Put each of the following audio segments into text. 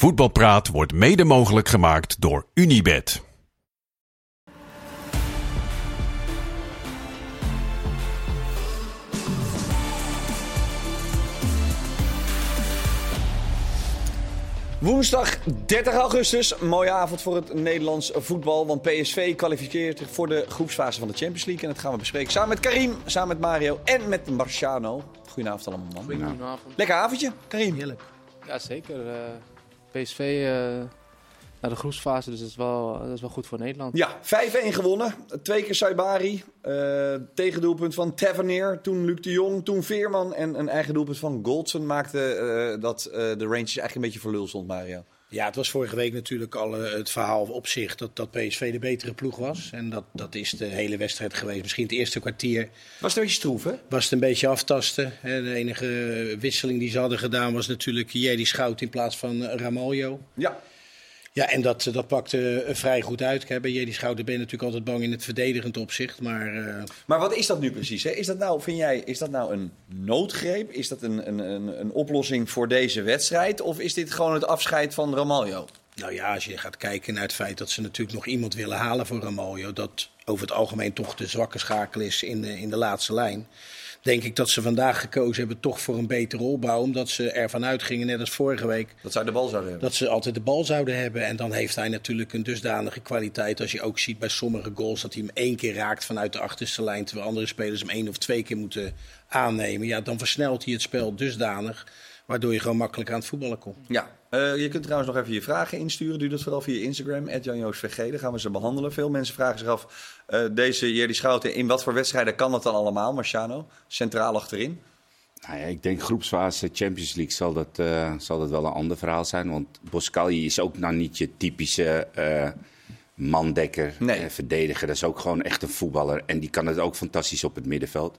Voetbalpraat wordt mede mogelijk gemaakt door Unibed. Woensdag 30 augustus, mooie avond voor het Nederlands voetbal. Want PSV kwalificeert zich voor de groepsfase van de Champions League. En dat gaan we bespreken samen met Karim, samen met Mario en met Marciano. Goedenavond allemaal, man. Goedenavond. Lekker avondje, Karim. Heerlijk. Ja, zeker. PSV eh, naar de groepsfase, dus dat is wel, dat is wel goed voor Nederland. Ja, 5-1 gewonnen. Twee keer Saibari. Eh tegendoelpunt van Tavernier. Toen Luc de Jong. Toen Veerman. En een eigen doelpunt van Goldson maakte eh, dat de Rangers eigenlijk een beetje voor stond, Mario. Ja, het was vorige week natuurlijk al eh, het verhaal op zich dat, dat PSV de betere ploeg was. En dat, dat is de hele wedstrijd geweest. Misschien het eerste kwartier Was het een beetje stroef, hè? was het een beetje aftasten. Hè. De enige wisseling die ze hadden gedaan was natuurlijk Jerry Schout in plaats van eh, Ramaljo. Ja. Ja, en dat, dat pakte eh, vrij goed uit. Kijk, Bij Jerry Schout ben je natuurlijk altijd bang in het verdedigend opzicht. Maar eh, Maar wat is dat nu precies? Hè? Is dat nou, vind jij, is dat nou een noodgreep? Is dat een, een, een, een oplossing voor deze wedstrijd? Of is dit gewoon het afscheid van Ramaljo? Nou ja, als je gaat kijken naar het feit dat ze natuurlijk nog iemand willen halen voor Ramaljo, dat over het algemeen toch de zwakke schakel is in de, in de laatste lijn. Denk ik dat ze vandaag gekozen hebben toch voor een betere opbouw. Omdat ze ervan uitgingen, net als vorige week, Dat de bal zouden hebben. dat ze altijd de bal zouden hebben. En dan heeft hij natuurlijk een dusdanige kwaliteit. Als je ook ziet bij sommige goals dat hij hem één keer raakt vanuit de achterste lijn. Terwijl andere spelers hem één of twee keer moeten aannemen. Ja, dan versnelt hij het spel dusdanig. Waardoor je gewoon makkelijk aan het voetballen komt. Ja, eh, je kunt trouwens nog even je vragen insturen. Doe dat vooral via Instagram, @jan-joos_vg. Dan gaan we ze behandelen. Veel mensen vragen zich af, eh, deze Jerry Schouten, in wat voor wedstrijden kan dat dan allemaal, Marciano? Centraal achterin. Nou ja, ik denk groepsfase Champions League zal dat, eh, zal dat wel een ander verhaal zijn. Want Boscali is ook nou niet je typische mandekker, Nee. verdediger. Dat is ook gewoon echt een voetballer. En die kan het ook fantastisch op het middenveld.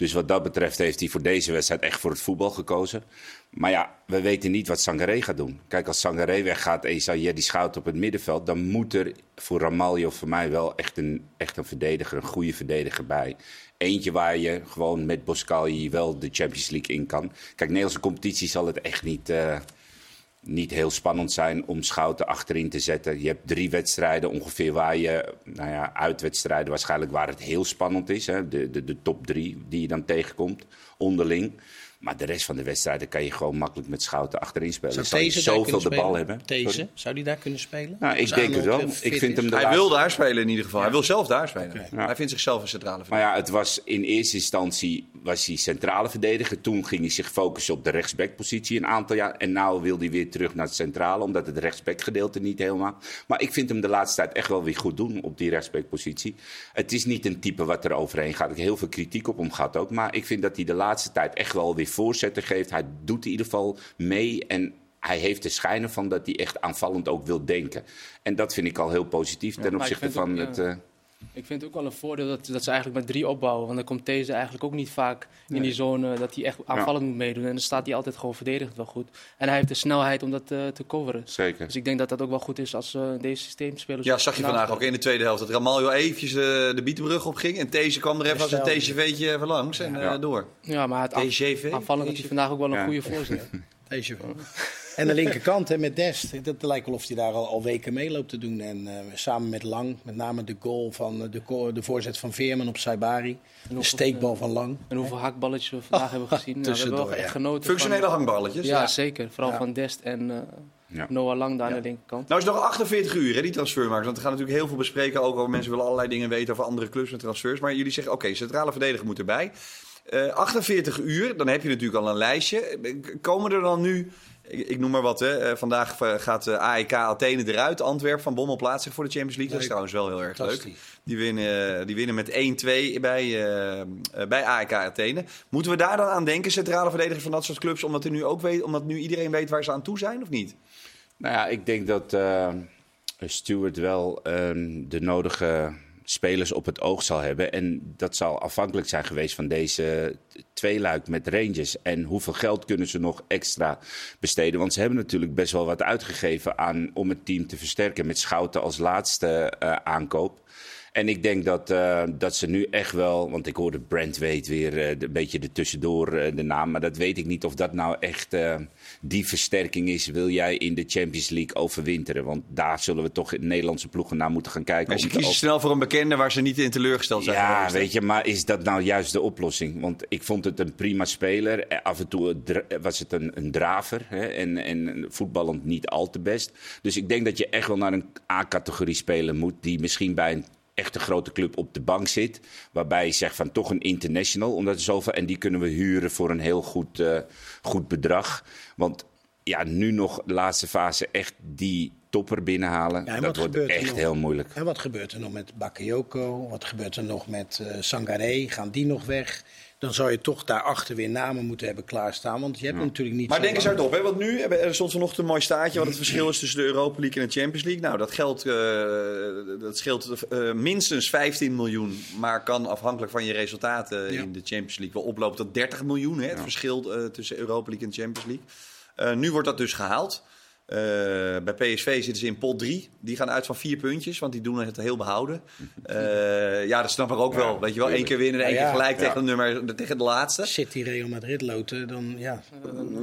Dus wat dat betreft heeft hij voor deze wedstrijd echt voor het voetbal gekozen. Maar ja, we weten niet wat Sangaré gaat doen. Kijk, als Sangaré weggaat en je Jerry Schout op het middenveld... dan moet er voor Ramaljo voor mij wel echt een, echt een verdediger, een goede verdediger bij. Eentje waar je gewoon met Boscali wel de Champions League in kan. Kijk, Nederlandse competitie zal het echt niet, eh, niet heel spannend zijn om Schouten achterin te zetten. Je hebt drie wedstrijden ongeveer waar je, nou ja, uitwedstrijden waarschijnlijk waar het heel spannend is. Hè? De, de, de top drie die je dan tegenkomt, onderling. Maar de rest van de wedstrijden kan je gewoon makkelijk met Schouten achterin spelen. Zou These daar zoveel kunnen de bal spelen? hebben. Sorry? zou die daar kunnen spelen? Nou, ik denk het wel. Ik vind hem Hij laatste- wil daar spelen in ieder geval. Hij wil zelf daar spelen. Hij vindt zichzelf een centrale Maar verdediger. ja, het was in eerste instantie was hij centrale verdediger. Toen ging hij zich focussen op de rechtsbackpositie een aantal jaar. En nu wil hij weer terug naar het centrale, omdat het rechtsbackgedeelte niet helemaal. Maar ik vind hem de laatste tijd echt wel weer goed doen op die rechtsbackpositie. Het is niet een type wat er overheen gaat. Ik heb heel veel kritiek op hem gehad ook. Maar ik vind dat hij de laatste tijd echt wel weer voorzetten geeft. Hij doet in ieder geval mee. En hij heeft de schijnen van dat hij echt aanvallend ook wil denken. En dat vind ik al heel positief ten opzichte van ook, het. ja. Ik vind het ook wel een voordeel dat, dat ze eigenlijk met drie opbouwen. Want dan komt deze eigenlijk ook niet vaak in die zone dat hij echt aanvallend moet meedoen. En dan staat hij altijd gewoon verdedigend wel goed. En hij heeft de snelheid om dat eh, te coveren. zeker. Dus ik denk dat dat ook wel goed is als eh, deze systeemspelers... Ja, zag je vandaag ook in de tweede helft. Dat Ramaljo eventjes eh, de bietenbrug op ging. En Deze kwam er even als een. TGV'tje even langs en eh, Ja. door. Ja, maar het aanvallend had hij vandaag ook wel een Ja. goede voorzet. Deze. En de linkerkant hè, met Dest. Dat lijkt wel of hij daar al, al weken mee loopt te doen. En eh, samen met Lang, met name de goal van eh, de, de voorzet van Veerman op Saibari. De steekbal van Lang. En hoeveel hakballetjes we vandaag hebben gezien. Ja, we hebben wel tussendoor, echt ja. genoten Functionele van... hangballetjes. Ja, zeker. Vooral Ja. van Dest en eh, Ja. Noah Lang daar aan de linkerkant. Nou is het nog 48 uur, hè, die transfermarkt. Want we gaan natuurlijk heel veel bespreken. Ook over mensen willen allerlei dingen weten over andere clubs met transfers. Maar jullie zeggen, oké, centrale verdediger moet erbij. Eh 48 uur, dan heb je natuurlijk al een lijstje. Komen er dan nu, ik, ik noem maar wat, hè. eh, vandaag eh, gaat eh, AEK Athene eruit. Antwerpen van Bommel plaatst zich voor de Champions League. Dat is trouwens wel heel erg leuk. Die winnen, die winnen met 1-2 bij, bij AEK Athene. Moeten we daar dan aan denken, centrale verdediger van dat soort clubs? Omdat, er nu ook weet, omdat nu iedereen weet waar ze aan toe zijn, of niet? Nou ja, ik denk dat eh Stuart wel ehm, de nodige spelers op het oog zal hebben. En dat zal afhankelijk zijn geweest van deze tweeluik met Rangers. En hoeveel geld kunnen ze nog extra besteden? Want ze hebben natuurlijk best wel wat uitgegeven aan, om het team te versterken. Met Schouten als laatste eh, aankoop. En ik denk dat, uh, dat ze nu echt wel, want ik hoorde Brent weet weer uh, een beetje er tussendoor uh, de naam, maar dat weet ik niet of dat nou echt die versterking is. Wil jij in de Champions League overwinteren? Want daar zullen we toch in Nederlandse ploegen naar moeten gaan kijken. Maar ze kiezen snel voor een bekende waar ze niet in teleurgesteld zijn. Ja, geweest, weet je, maar is dat nou juist de oplossing? Want ik vond het een prima speler. Af en toe was het een, een draver hè? En, en voetballend niet al te best. Dus ik denk dat je echt wel naar een A-categorie speler moet die misschien bij een echte grote club op de bank zit. Waarbij je zegt van toch een international. Omdat er zoveel, en die kunnen we huren voor een heel goed, uh, goed bedrag. Want ja, nu nog laatste fase echt die topper binnenhalen. Ja, dat wordt echt nog, heel moeilijk. En wat gebeurt er nog met Bakayoko? Wat gebeurt er nog met uh, Sangaré? Gaan die nog weg? dan zou je toch daarachter weer namen moeten hebben klaarstaan. Want je hebt natuurlijk niet. Maar denk eens hardop, hè? want nu er stond vanochtend een mooi staartje wat het verschil is tussen de Europa League en de Champions League. Nou, dat geld uh, dat scheelt uh, minstens 15 miljoen, maar kan afhankelijk van je resultaten ja. in de Champions League wel oplopen tot 30 miljoen. Hè? Het ja. verschil uh, tussen Europa League en Champions League. nu wordt dat dus gehaald. Uh, bij PSV zitten ze in pot 3. Die gaan uit van vier puntjes, want die doen het heel behouden. Uh, ja, dat snap ik ook ja, wel. Weet je wel, één keer winnen en één ja, keer gelijk tegen, de nummer, tegen de laatste. City, Real Madrid loten, dan ja.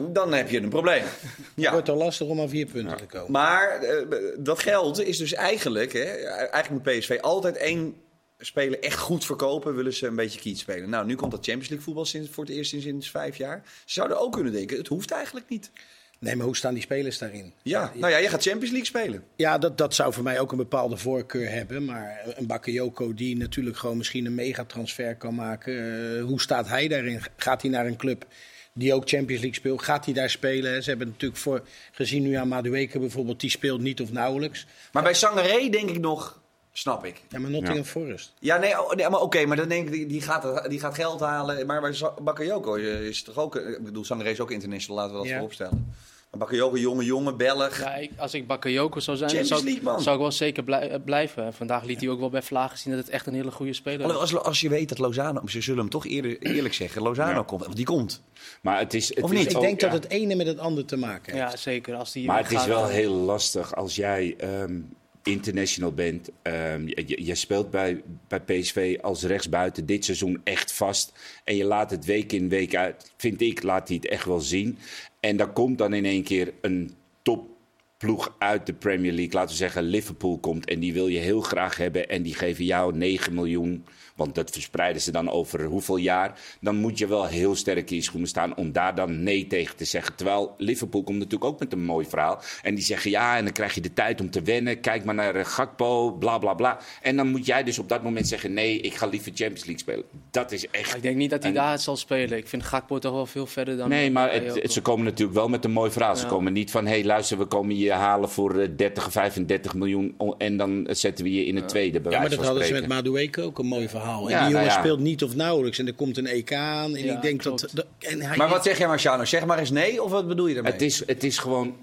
Dan heb je een probleem. ja. Het wordt al lastig om aan vier punten te komen. Maar uh, dat geld is dus eigenlijk, hè, eigenlijk moet PSV altijd één spelen echt goed verkopen, willen ze een beetje kiet spelen. Nou, nu komt dat Champions League voetbal sinds, voor het eerst sinds, sinds vijf jaar. Ze zouden ook kunnen denken, het hoeft eigenlijk niet. Nee, maar hoe staan die spelers daarin? Ja, nou ja, je gaat Champions League spelen. Ja, dat, dat zou voor mij ook een bepaalde voorkeur hebben. Maar een Bakayoko die natuurlijk gewoon misschien een megatransfer kan maken. Uh, hoe staat hij daarin? Gaat hij naar een club die ook Champions League speelt? Gaat hij daar spelen? Ze hebben natuurlijk voor, gezien nu aan Madueke bijvoorbeeld, die speelt niet of nauwelijks. Maar bij Sangaré denk ik nog, snap ik. Ja, maar Nottingham ja. Forest. Ja, nee, oh, nee maar oké, maar dan denk ik, die gaat, die gaat geld halen. Maar bij Bakayoko is toch ook, ik bedoel, Sangaré is ook international, laten we dat ja. vooropstellen. Bakayoko, jonge jongen, Belg. Ja, ik, als ik Bakayoko zou zijn, zou, League, zou, ik wel zeker blij, blijven. Vandaag liet hij ook wel bij Vlaag zien dat het echt een hele goede speler is. Als, als je weet dat Lozano, ze zullen hem toch eerder, eerlijk zeggen, Lozano ja. komt. Want die komt. Maar het is, het of niet? ik denk dat het ene met het andere te maken heeft. Ja, zeker. Als die maar het is wel heel lastig als jij... Um, international bent. Um, je, speelt bij, bij PSV als rechtsbuiten dit seizoen echt vast. En je laat het week in week uit, vind ik, laat hij het echt wel zien. En dan komt dan in één keer een topploeg uit de Premier League. Laten we zeggen Liverpool komt en die wil je heel graag hebben. En die geven jou 9 miljoen want dat verspreiden ze dan over hoeveel jaar. Dan moet je wel heel sterk in je schoenen staan om daar dan nee tegen te zeggen. Terwijl Liverpool komt natuurlijk ook met een mooi verhaal. En die zeggen ja, en dan krijg je de tijd om te wennen. Kijk maar naar Gakpo, bla bla bla. En dan moet jij dus op dat moment zeggen: nee, ik ga liever Champions League spelen. Dat is echt. Ik denk niet dat hij en... daar zal spelen. Ik vind Gakpo toch wel veel verder dan. Nee, maar het, het, ze komen natuurlijk wel met een mooi verhaal. Ja. Ze komen niet van: hé, hey, luister, we komen je halen voor 30, 35 miljoen. En dan zetten we je in het tweede. Ja, maar dat hadden ze met Madueke ook een mooi verhaal. En ja, die jongen nou ja. speelt niet of nauwelijks. En er komt een EK aan. En ja, ik denk dat. En hij maar wat zeg jij, Marciano? Zeg maar eens nee, of wat bedoel je daarmee? Het is, het is gewoon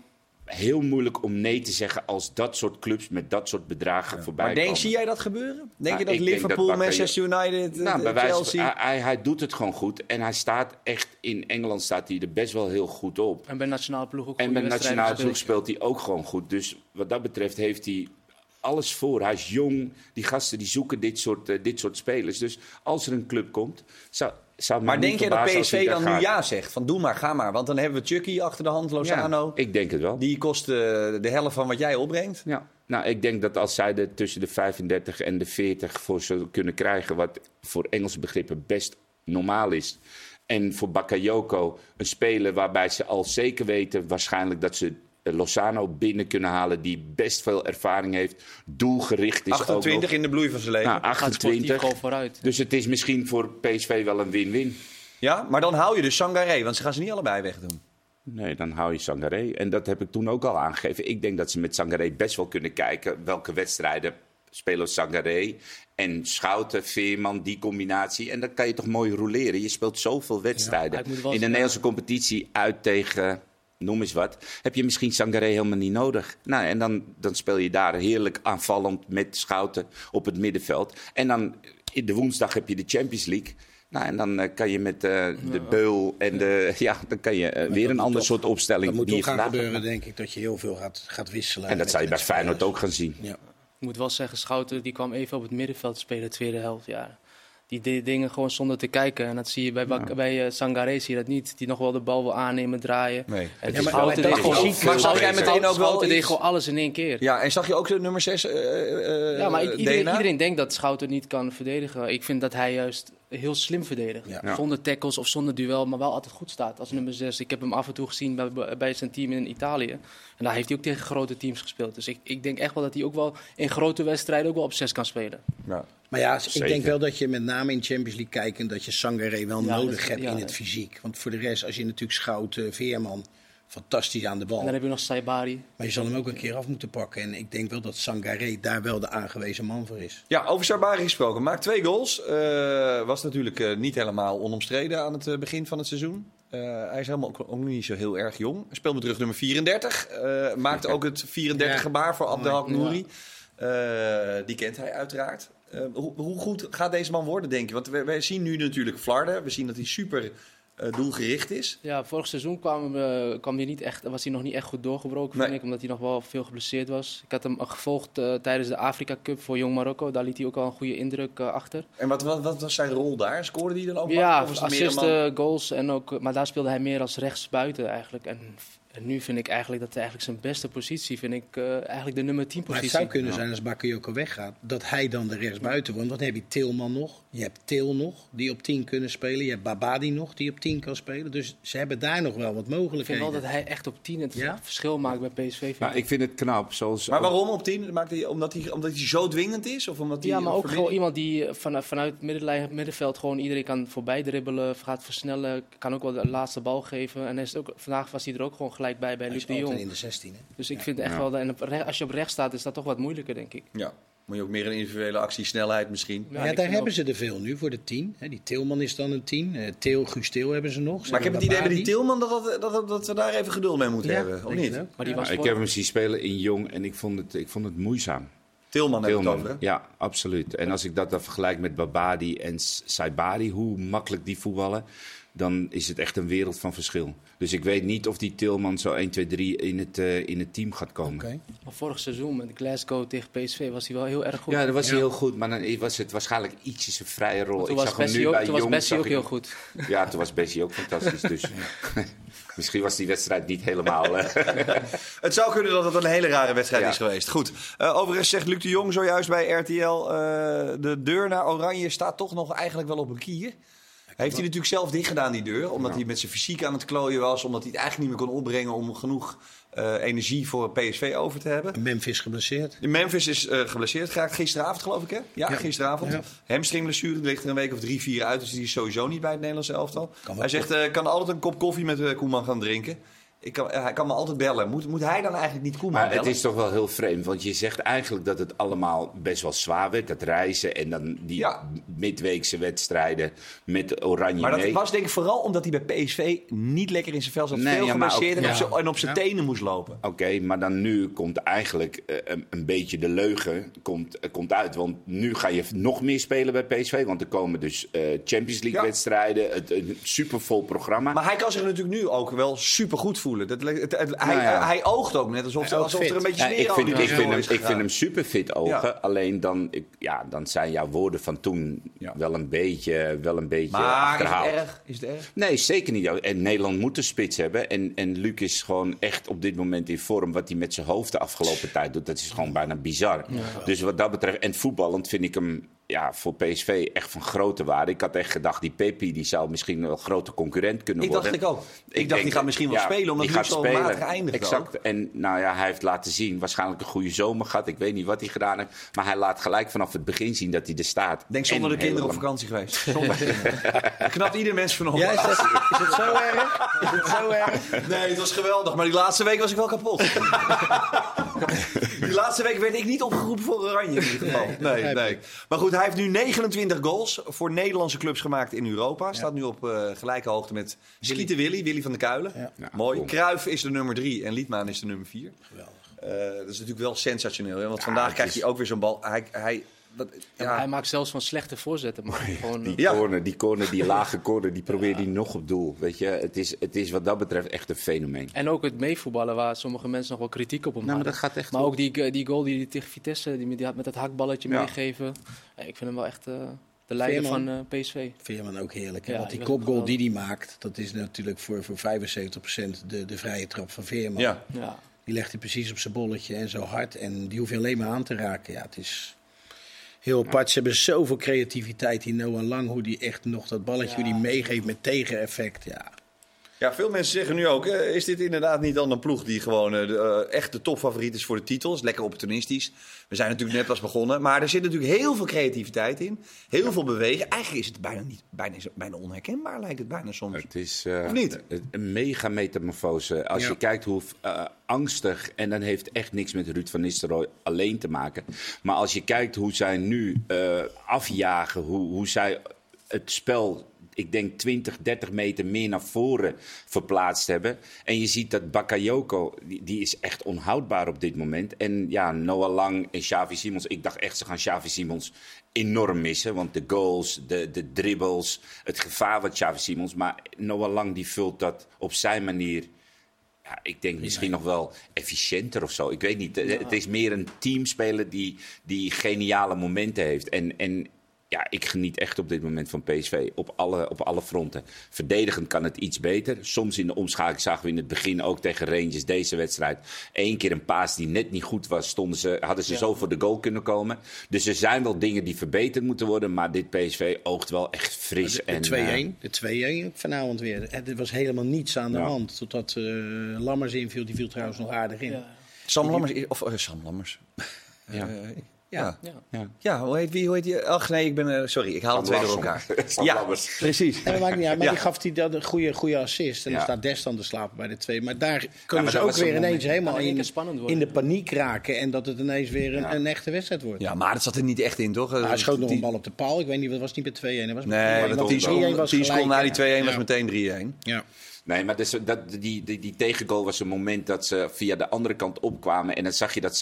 heel moeilijk om nee te zeggen als dat soort clubs met dat soort bedragen ja. voorbij maar denk, komen. zie jij dat gebeuren? Denk je dat Liverpool, dat Manchester United, nou, uh, Chelsea... Hij, hij, hij, doet het gewoon goed. En hij staat echt, in Engeland staat hij er best wel heel goed op. En bij nationale ploeg ook En bij nationale ploeg speelt hij ook gewoon goed. Dus wat dat betreft heeft hij alles voor. Hij is jong. Die gasten die zoeken dit soort, uh, dit soort spelers. Dus als er een club komt, zou, zou Maar denk je dat PSV dan nu ja zegt? Van doe maar, ga maar. Want dan hebben we Chucky achter de hand, Lozano. Ja, ik denk het wel. Die kost uh, de helft van wat jij opbrengt. Ja. Nou, ik denk dat als zij er tussen de 35 en de 40 voor zullen kunnen krijgen... wat voor Engelse begrippen best normaal is... En voor Bakayoko een speler waarbij ze al zeker weten waarschijnlijk dat ze Lozano binnen kunnen halen, die best veel ervaring heeft, doelgericht is. 28 in de bloei van zijn leven. Nou, 28. Vooruit. Dus het is misschien voor PSV wel een win-win. Ja, maar dan hou je dus Sangaré, want ze gaan ze niet allebei wegdoen. Nee, dan hou je Sangaré. En dat heb ik toen ook al aangegeven. Ik denk dat ze met Sangaré best wel kunnen kijken welke wedstrijden spelen Sangaré en Schouten, Veerman, die combinatie. En dan kan je toch mooi roleren. Je speelt zoveel wedstrijden. Ja, in de Nederlandse competitie uit tegen noem eens wat, heb je misschien Sangaré helemaal niet nodig. Nou, en dan, dan speel je daar heerlijk aanvallend met Schouten op het middenveld. En dan in de woensdag heb je de Champions League. Nou, en dan uh, kan je met uh, de beul en de. Ja, dan kan je uh, weer een ander toch, soort opstelling. Dat moet ook gaan gebeuren, denk ik, dat je heel veel gaat, gaat wisselen. En dat zou je bij Feyenoord ook gaan zien. Ja. moet wel zeggen, Schouten die kwam even op het middenveld spelen, de tweede helft. Ja. Die deed dingen gewoon zonder te kijken. En dat zie je bij, Bak- bij eh, Sangaré zie je dat niet. Die nog wel de bal wil aannemen, draaien. Nee. En Ja, maar- deed gewoon- Maar zag jij meteen ook wel deed gewoon alles in één keer. Ja, en zag je ook de nummer 6 Ja, maar iedereen, iedereen denkt dat Schouten niet kan verdedigen. Ik vind dat hij juist heel slim verdedigt. Ja. Zonder tackles of zonder duel, maar wel altijd goed staat als nummer 6. Ik heb hem af en toe gezien bij, bij zijn team in Italië. En daar heeft hij ook tegen grote teams gespeeld. Dus ik, ik denk echt wel dat hij ook wel in grote wedstrijden ook wel op 6 kan spelen. Ja. Maar ja, ik denk wel dat je met name in Champions League kijkt... dat je Sangaré wel Ja, nodig dat- hebt ja, in het fysiek. Want voor de rest, als je natuurlijk Schout, eh, Veerman... fantastisch aan de bal. En dan heb je nog Saibari. Maar je zal hem ook een keer af moeten pakken. En ik denk wel dat Sangaré daar wel de aangewezen man voor is. Ja, over Sabari gesproken. Maakt twee goals. Eh, was natuurlijk eh, niet helemaal onomstreden aan het eh, begin van het seizoen. Eh, hij is helemaal ook, ook niet zo heel erg jong. Speelt met rug nummer 34. Eh maakt ook het 34 Ja. gebaar voor Abdelhak. Nouri. Eh, die kent hij uiteraard. Eh, hoe, hoe goed gaat deze man worden, denk je? Want wij, wij zien nu natuurlijk Flarden. We zien dat hij super doelgericht is. Ja, vorig seizoen kwam, we- kwam hij niet echt, was hij nog niet echt goed doorgebroken, vind ik. Omdat hij nog wel veel geblesseerd was. Ik had hem gevolgd eh, tijdens de Afrika Cup voor Jong Marokko. Daar liet hij ook al een goede indruk eh, achter. En wat, wat, wat was zijn rol daar? Scoorde hij dan ook? Ja, assisten, goals. En ook, maar daar speelde hij meer als rechtsbuiten eigenlijk. En, en nu vind ik eigenlijk dat hij eigenlijk zijn beste positie, vind ik eh, eigenlijk de nummer 10 Maar het positie. zou kunnen zijn als Bakayoko weggaat... dat hij dan de rechtsbuiten wordt. Want dan heb je Tilman nog. Je hebt Til nog, die op 10 kunnen spelen. Je hebt Babadi nog, die op 10 kan spelen. Dus ze hebben daar nog wel wat Ik vind mogelijkheden. wel dat hij echt op 10 het Ja? verschil maakt bij PSV. vind Maar ik. ik vind het knap, zoals... Maar waarom op 10? Maakt hij, omdat, hij, omdat hij zo dwingend is? Of omdat hij Ja, maar ook verbinding- gewoon iemand die eh, van, vanuit het middenlijn, middenveld gewoon iedereen kan voorbij dribbelen, gaat versnellen, kan ook wel de laatste bal geven. En is ook, vandaag was hij er ook gewoon gelijk bij bij Hij Luc de Jong. in de 16. Hè? Dus ik vind echt Ja. wel, dat- en op recht- als je op rechts staat is dat toch wat moeilijker, denk ik. Ja, moet je ook meer een individuele actie, snelheid misschien. Ja, ik daar hebben ook- ze er veel nu voor de 10. Hè, Die Tilman is dan een 10. Eh Teel, Guus Teel hebben ze nog. Ze Maar ik heb het idee bij die. Tilman dat, dat, dat, dat we daar even geduld mee moeten Ja, hebben. Of niet? Maar die Ja, was ik heb hem zien spelen in Jong en ik vond het, ik vond het moeizaam. Tilman hebben we het Tilman, over. hè? ja, absoluut. En als ik dat dan vergelijk met Babadi en Saibari, hoe makkelijk die voetballen, dan is het echt een wereld van verschil. Dus ik weet niet of die Tilman zo 1, 2, 3 in het, eh, in het team gaat komen. Oké. maar vorig seizoen met Glasgow tegen PSV was hij wel heel erg goed. Ja, dat was hij heel goed, maar dan was het waarschijnlijk ietsjes een vrije rol. Ik was zag hem Bessie nu ook, bij toen was Jong, Bessie ook ik heel goed. Ja, toen was Bessie ook fantastisch. Dus misschien was die wedstrijd niet helemaal. eh, Het zou kunnen dat het een hele rare wedstrijd Ja. is geweest. Goed. Eh, overigens zegt Luc de Jong zojuist bij RTL... eh, de deur naar Oranje staat toch nog eigenlijk wel op een kier. Heeft hij natuurlijk zelf dicht gedaan, die deur. Omdat hij met zijn fysiek aan het klooien was. Omdat hij het eigenlijk niet meer kon opbrengen om genoeg eh, energie voor PSV over te hebben. Memphis geblesseerd. Memphis is eh, geblesseerd geraakt gisteravond, geloof ik, hè? Ja, Ja. gisteravond. Ja. Hamstringblessure, die ligt er een week of drie, vier uit. Dus die is sowieso niet bij het Nederlands elftal. Hij zegt, eh, kan altijd een kop koffie met Koeman gaan drinken. Ik kan, hij kan me altijd bellen. Moet, moet hij dan eigenlijk niet Koeman Maar het bellen? is toch wel heel vreemd, want je zegt eigenlijk dat het allemaal best wel zwaar werd. Dat reizen en dan die Ja. midweekse wedstrijden met Oranje Maar dat mee. was denk ik vooral omdat hij bij PSV niet lekker in zijn vel zat. Nee, veel ja, en, ook- op zijn- ja. en op zijn Ja. tenen moest lopen. Oké, maar dan nu komt eigenlijk eh, een, een beetje de leugen komt, eh, komt uit. Want nu ga je nog meer spelen bij PSV. Want er komen dus eh, Champions League wedstrijden. Het, een supervol programma. Maar hij kan zich natuurlijk nu ook wel supergoed voelen. Dat, het, het- hij, Nou ja. hij oogt ook net alsof, alsof er een beetje Ja, sneeuw ik, vind, ik, vind hem, is ik vind hem super fit ogen. Ja. Alleen dan, ik, ja, dan zijn jouw woorden van toen Ja. wel een beetje, wel een beetje Maar is achterhaald. het erg? Is het erg? Nee, zeker niet. En Nederland moet een spits hebben. En, en Luc is gewoon echt op dit moment in vorm. Wat hij met zijn hoofd de afgelopen tijd doet, dat is gewoon bijna bizar. Dus wat dat betreft, en voetballend vind ik hem ja, voor PSV echt van grote waarde. Ik had echt gedacht, die Pepi die zou misschien wel een grote concurrent kunnen Ik worden. dacht ik ook. Ik dacht, die gaat misschien wel spelen, omdat gaat zo spelen. matig eindigt Exact. En nou ja, hij heeft laten zien, waarschijnlijk een goede zomer gehad. Ik weet niet wat hij gedaan heeft. Maar hij laat gelijk vanaf het begin zien dat hij er staat. Denk zonder En de kinderen op vakantie geweest. Zonder kinderen. Dat knapt ieder mens van op. Ja, is, dat, is het zo erg? Is het zo erg? Nee, het was geweldig. Maar die laatste week was ik wel kapot. die laatste week werd ik niet opgeroepen voor Oranje in ieder geval. Nee, nee. Maar goed, hij heeft nu 29 goals voor Nederlandse clubs gemaakt in Europa. Staat nu op eh, gelijke hoogte met Schieten Willy, Willy van der Kuilen. Ja. Ja, Mooi. cool. Kruif is de nummer 3 en Liedmaan is de nummer 4. Geweldig. dat is natuurlijk wel sensationeel. Hè? Want Ja, vandaag krijgt is- hij ook weer zo'n bal. Hij, hij dat, Ja, hij maakt zelfs van slechte voorzetten. Maar gewoon, Die, eh, Ja. corner, die corner, die lage corner, die probeert hij nog op doel. Weet je, het is, het is wat dat betreft echt een fenomeen. En ook het meevoetballen, waar sommige mensen nog wel kritiek op hem Nou, maar hadden. dat gaat echt Maar goed. ook die, die goal die hij tegen Vitesse, die, die had met dat hakballetje Ja. meegeven. Ja, ik vind hem wel echt eh, de leider Veerman. van eh, PSV. Veerman ook heerlijk. Hè? Ja, Want die kopgoal die hij maakt, dat is natuurlijk voor, voor 75% de, de vrije trap van Veerman. ja. Ja. Die legt hij precies op zijn bolletje en zo hard. En die hoef je alleen maar aan te raken. Ja, het is heel apart. Ze hebben zoveel creativiteit, die Noah Lang. Hoe die echt nog dat balletje, hoe die meegeeft met tegeneffect. Ja, Ja, veel mensen zeggen nu ook, eh, is dit inderdaad niet dan een ploeg die gewoon eh, de, eh, echt de topfavoriet is voor de titels? Lekker opportunistisch. We zijn natuurlijk net pas begonnen, maar er zit natuurlijk heel veel creativiteit in. Heel veel bewegen. Eigenlijk is het bijna, niet, bijna, bijna onherkenbaar, lijkt het bijna soms. Het is eh, Of niet? een- mega metamorfose. Als Ja. je kijkt hoe eh, angstig, en dan heeft echt niks met Ruud van Nistelrooy alleen te maken. Maar als je kijkt hoe zij nu eh, afjagen, hoe, hoe zij het spel, ik denk 20, 30 meter meer naar voren verplaatst hebben. En je ziet dat Bakayoko, die, die is echt onhoudbaar op dit moment. En ja, Noah Lang en Xavi Simons, ik dacht echt ze gaan Xavi Simons enorm missen. Want de goals, de, de dribbles, het gevaar wat Xavi Simons. Maar Noah Lang die vult dat op zijn manier. Ja, ik denk misschien nog wel efficiënter of zo. Ik weet niet. Het is meer een teamspeler die, die geniale momenten heeft. En, en ja, ik geniet echt op dit moment van PSV. Op alle, op alle fronten. Verdedigend kan het iets beter. Soms in de omschakeling zagen we in het begin ook tegen Rangers deze wedstrijd. Eén keer een paas die net niet goed was. Stonden ze, hadden ze Ja. zo voor de goal kunnen komen. Dus er zijn wel dingen die verbeterd moeten worden. Maar dit PSV oogt wel echt fris. de en, 2-1. eh, De 2-1 vanavond weer. Er was helemaal niets aan de Ja. hand. Totdat eh, Lammers inviel. Die viel trouwens nog aardig in. Ja. Sam Lammers, of eh, Sam Lammers. ja. Ja. Ja. Ja. Ja, hoe heet, wie, hoe heet die? Ach nee, ik ben, eh, sorry, ik haal het twee door elkaar. Ja, Lammers. precies. Nee, dat maakt niet uit. Maar Ja. die gaf hij dan een goede, goede assist. En Ja. dan staat Dest dan te slapen bij de twee. Maar daar kunnen maar ze dat ook weer ineens helemaal in in, de paniek raken. En dat het ineens weer een, Ja. een echte wedstrijd wordt. Ja, maar dat zat er niet echt in, toch? Hij schoot nog Die- een bal op de paal. Ik weet niet, wat was niet bij 2-1. Dat was met Nee, 3-1. want dat 10 was seconden, 3-1 was 10 seconden na die gelijk, 2-1 hè? was meteen 3-1. Ja. Nee, maar dus, dat, die, die, die tegengoal was een moment dat ze via de andere kant opkwamen. En dan zag je dat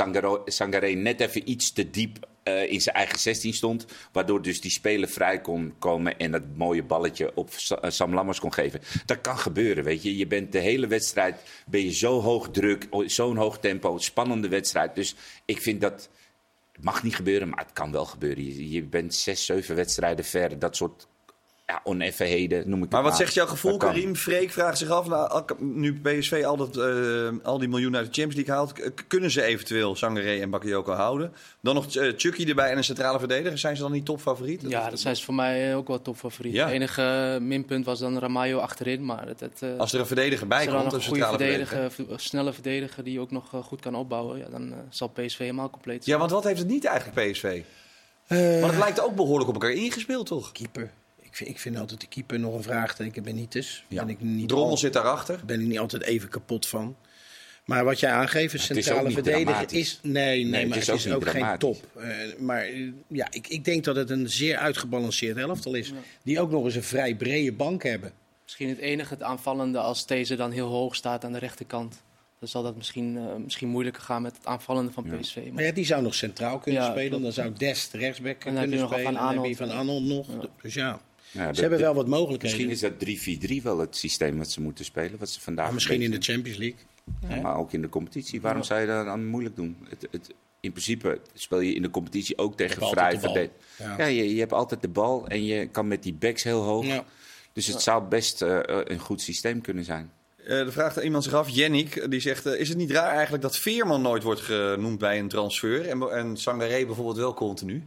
Sangaré net even iets te diep eh, in zijn eigen 16 stond. Waardoor dus die speler vrij kon komen en dat mooie balletje op eh, Sam Lammers kon geven. Dat kan gebeuren, weet je. Je bent de hele wedstrijd ben je zo hoog druk, zo'n hoog tempo, spannende wedstrijd. Dus ik vind dat... Het mag niet gebeuren, maar het kan wel gebeuren. Je, je bent zes, zeven wedstrijden ver. Dat soort ja, oneffenheden, noem ik het Maar wat zegt jouw gevoel. Karim? Freek vraagt zich af, nou, nu PSV al, dat, eh, al die miljoenen uit de Champions League haalt, kunnen ze eventueel Sangaré en Bakayoko houden? Dan nog eh, Chucky erbij en een centrale verdediger. Zijn ze dan niet topfavoriet? Ja, dat zijn ze voor mij eh, ook wel topfavoriet. Ja. Het enige minpunt was dan Ramayo achterin. Maar het, het, eh, Als er een verdediger bij dan komt, een goede centrale verdediger, snelle verdediger die ook nog goed kan opbouwen, ja, dan zal PSV helemaal compleet zijn. Ja, want wat heeft het niet eigenlijk, PSV? Eh, Want het lijkt ook behoorlijk op elkaar ingespeeld, toch? keeper. Ik vind, ik vind altijd de keeper nog een vraagteken. Benitez. Ja. Ben ik niet Drommel al- zit daarachter. ben ik niet altijd even kapot van. Maar wat jij aangeeft, centrale verdediger is. Nee, nee, maar is het ook is ook geen top. Eh, maar ja, ik, ik denk dat het een zeer uitgebalanceerd elftal is. Die ook nog eens een vrij brede bank hebben. Misschien het enige het aanvallende als deze dan heel hoog staat aan de rechterkant. Dan zal dat misschien, eh, misschien moeilijker gaan met het aanvallende van PSV. Maar Maar ja, die zou nog centraal kunnen Ja, spelen. Dan zou Dest rechtsback dan heb kunnen je nog spelen. Van Dan heb je Arnold. Van Arnold nog. Dus ja, Ja, ze hebben wel wat mogelijkheden. Misschien is dat 3-4-3 wel het systeem wat ze moeten spelen. Wat ze vandaag Maar misschien een in de Champions League. Ja, maar ook in de competitie. Waarom zou je dat dan moeilijk doen? Het, het, in principe speel je in de competitie ook tegen vrij de. Ja. Ja, je, je hebt altijd de bal en je kan met die backs heel hoog. Ja. Dus het zou best eh, een goed systeem kunnen zijn. Eh er vraagt iemand zich af, Jennik, die zegt... eh, is het niet raar eigenlijk dat Veerman nooit wordt genoemd bij een transfer... en, en Sangaré bijvoorbeeld wel continu?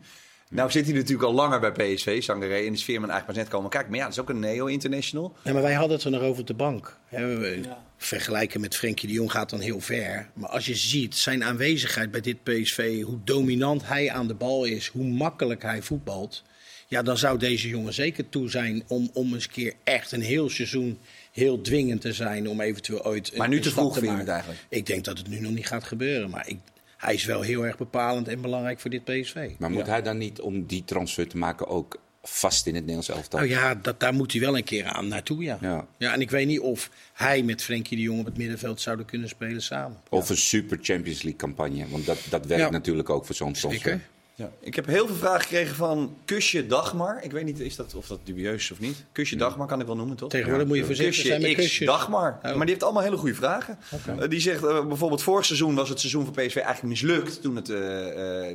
Nou zit hij natuurlijk al langer bij PSV, Sangaré... en is Veerman eigenlijk pas net komen kijken. Maar ja, dat is ook een neo-international. Ja, maar wij hadden het er nog over op de bank. Hè, we- Ja. Vergelijken met Frenkie de Jong gaat dan heel ver. Maar als je ziet zijn aanwezigheid bij dit PSV, hoe dominant hij aan de bal is, hoe makkelijk hij voetbalt. Ja, dan zou deze jongen zeker toe zijn om, om eens een keer echt een heel seizoen heel dwingend te zijn. Om eventueel ooit een, Maar nu een te vroeg te vind je maken. het eigenlijk? Ik denk dat het nu nog niet gaat gebeuren. Maar ik, hij is wel heel erg bepalend en belangrijk voor dit PSV. Maar moet Ja. hij dan niet om die transfer te maken ook vast in het Nederlands elftal? Nou ja, dat, daar moet hij wel een keer aan naartoe, ja. Ja. ja. En ik weet niet of hij met Frenkie de Jong op het middenveld zouden kunnen spelen samen. Of een super Champions League campagne. Want dat, dat werkt natuurlijk ook voor zo'n transfer. Ja. Ik heb heel veel vragen gekregen van Kusje Dagmar. Ik weet niet is dat, of dat dubieus is of niet. Kusje Dagmar kan ik wel noemen, toch? Tegenwoordig moet je voorzichtig zijn met Kusje X kusjes. Dagmar. Oh. Maar die heeft allemaal hele goede vragen. Eh, die zegt eh, bijvoorbeeld vorig seizoen was het seizoen van PSV eigenlijk mislukt. Toen het, eh,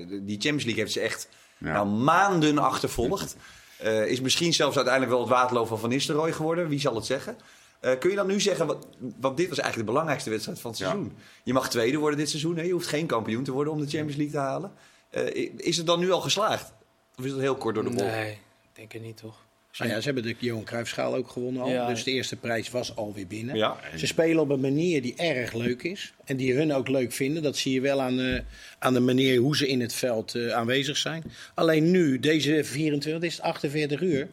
die Champions League heeft ze echt Ja. nou, maanden achtervolgd. Is misschien zelfs uiteindelijk wel het waterloof van Van Nistelrooy geworden. Wie zal het zeggen? Kun je dan nu zeggen, wat, want dit was eigenlijk de belangrijkste wedstrijd van het Ja. seizoen. Je mag tweede worden dit seizoen. Hè? Je hoeft geen kampioen te worden om de Champions League te halen. Eh, is het dan nu al geslaagd? Of is het heel kort door de bocht? Nee, ik denk het niet toch. Nou ja, ze hebben de Johan Cruijffschaal ook gewonnen al. Ja. Dus de eerste prijs was alweer binnen. Ja. Ze spelen op een manier die erg leuk is. En die hun ook leuk vinden. Dat zie je wel aan, eh, aan de manier hoe ze in het veld eh, aanwezig zijn. Alleen nu, deze 24, dit is het 48 uur.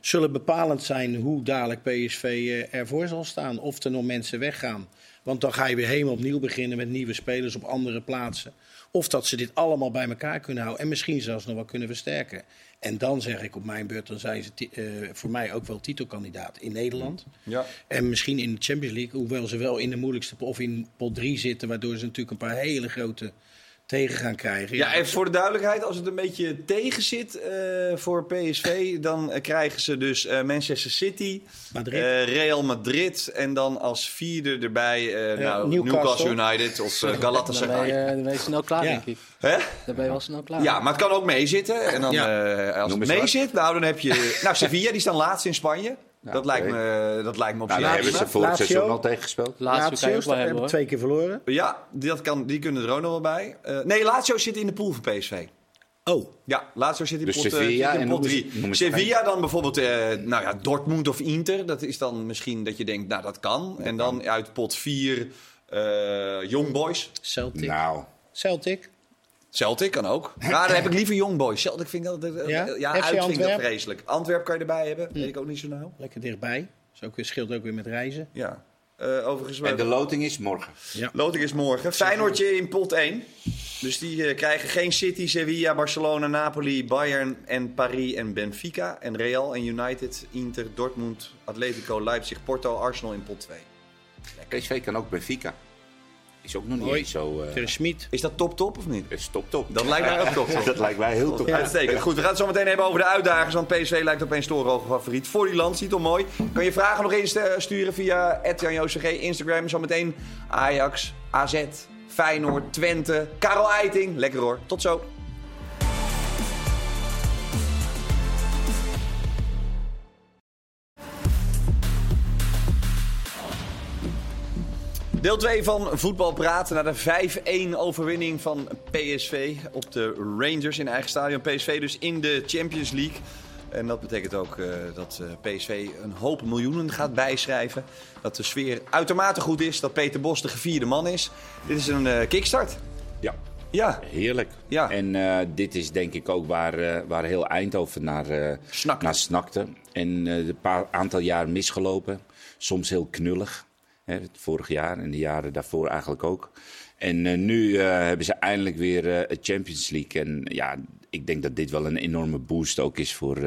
Zullen bepalend zijn hoe dadelijk PSV eh, ervoor zal staan. Of er nog mensen weggaan. Want dan ga je weer helemaal opnieuw beginnen met nieuwe spelers op andere plaatsen. Of dat ze dit allemaal bij elkaar kunnen houden. En misschien zelfs nog wel kunnen versterken. En dan zeg ik op mijn beurt, dan zijn ze eh, voor mij ook wel titelkandidaat in Nederland. Ja. En misschien in de Champions League, hoewel ze wel in de moeilijkste of in pot 3 zitten, waardoor ze natuurlijk een paar hele grote tegen gaan krijgen. Ja, even voor de duidelijkheid, als het een beetje tegen zit eh, voor PSV, dan eh, krijgen ze dus eh, Manchester City, Madrid. eh, Real Madrid en dan als vierde erbij eh, nou, Newcastle. Newcastle United of eh, Dan ben, Galatasaray. je, dan ben je snel klaar, Ja. denk ik. Hè? Dan ben je wel snel klaar. Ja, maar het kan ook meezitten. En dan, Ja. eh, als Noem het meezit, nou dan heb je... Nou, Sevilla, die staan laatst in Spanje. Ja, dat, lijkt me, dat lijkt me op Nou, zich hebben ze prima. voor het Lazio. seizoen al tegen gespeeld. Laatste kan je Lazio wel hebben twee keer verloren. Ja, dat kan, die kunnen er ook nog wel bij. Eh, nee, Lazio zit in de pool van PSV. Oh, Ja, Lazio zit in Dus pot, eh, Sevilla zit in en pot noem eens- 3. noem eens Sevilla dan bijvoorbeeld eh, nou ja, Dortmund of Inter. Dat is dan misschien dat je denkt, nou dat kan. en dan uit pot 4 eh Young Boys. Celtic. Nou, Celtic. Celtic kan ook. Ja, dan heb ik liever Young Boys. Celtic vind ik dat, Ja? ja, uit vind ik dat vreselijk. Antwerp kan je erbij hebben, weet ik ook niet zo nauw. Lekker dichtbij. Dat ook weer, scheelt ook weer met reizen. Ja. Eh, overigens, en de loting is morgen. Ja. loting is morgen. Feyenoordje in pot 1. Dus die eh, krijgen geen City, Sevilla, Barcelona, Napoli, Bayern en Paris en Benfica. En Real en United, Inter, Dortmund, Atletico, Leipzig, Porto, Arsenal in pot 2. PSV kan ook Benfica. Is ook nog niet eens zo... eh Ter Schmid. Is dat top-top of niet? is top top. Dat lijkt mij ook top. top. Dat lijkt mij heel top. Uitstekend. Goed, we gaan het zo meteen hebben over de uitdagers. Want PSV lijkt opeens torenhoge favoriet. Voor die land, ziet toch mooi. Kan je vragen nog eens eh, sturen via @janjoosg, Instagram. Zometeen Ajax, AZ, Feyenoord, Twente, Karel Eiting. Lekker hoor. Tot zo. Deel 2 van Voetbal Praten na de 5-1 overwinning van PSV op de Rangers in eigen stadion. PSV dus in de Champions League. En dat betekent ook eh, dat eh, PSV een hoop miljoenen gaat bijschrijven. Dat de sfeer uitermate goed is. Dat Peter Bos de gevierde man is. Dit is een eh, kickstart. Ja, Ja, heerlijk. Ja. En dit is denk ik ook waar, waar heel Eindhoven naar, naar snakte. En een paar aantal jaar misgelopen. Soms heel knullig. Hè, vorig jaar en de jaren daarvoor eigenlijk ook. En eh, nu eh, hebben ze eindelijk weer het Champions League. En ja, ik denk dat dit wel een enorme boost ook is voor,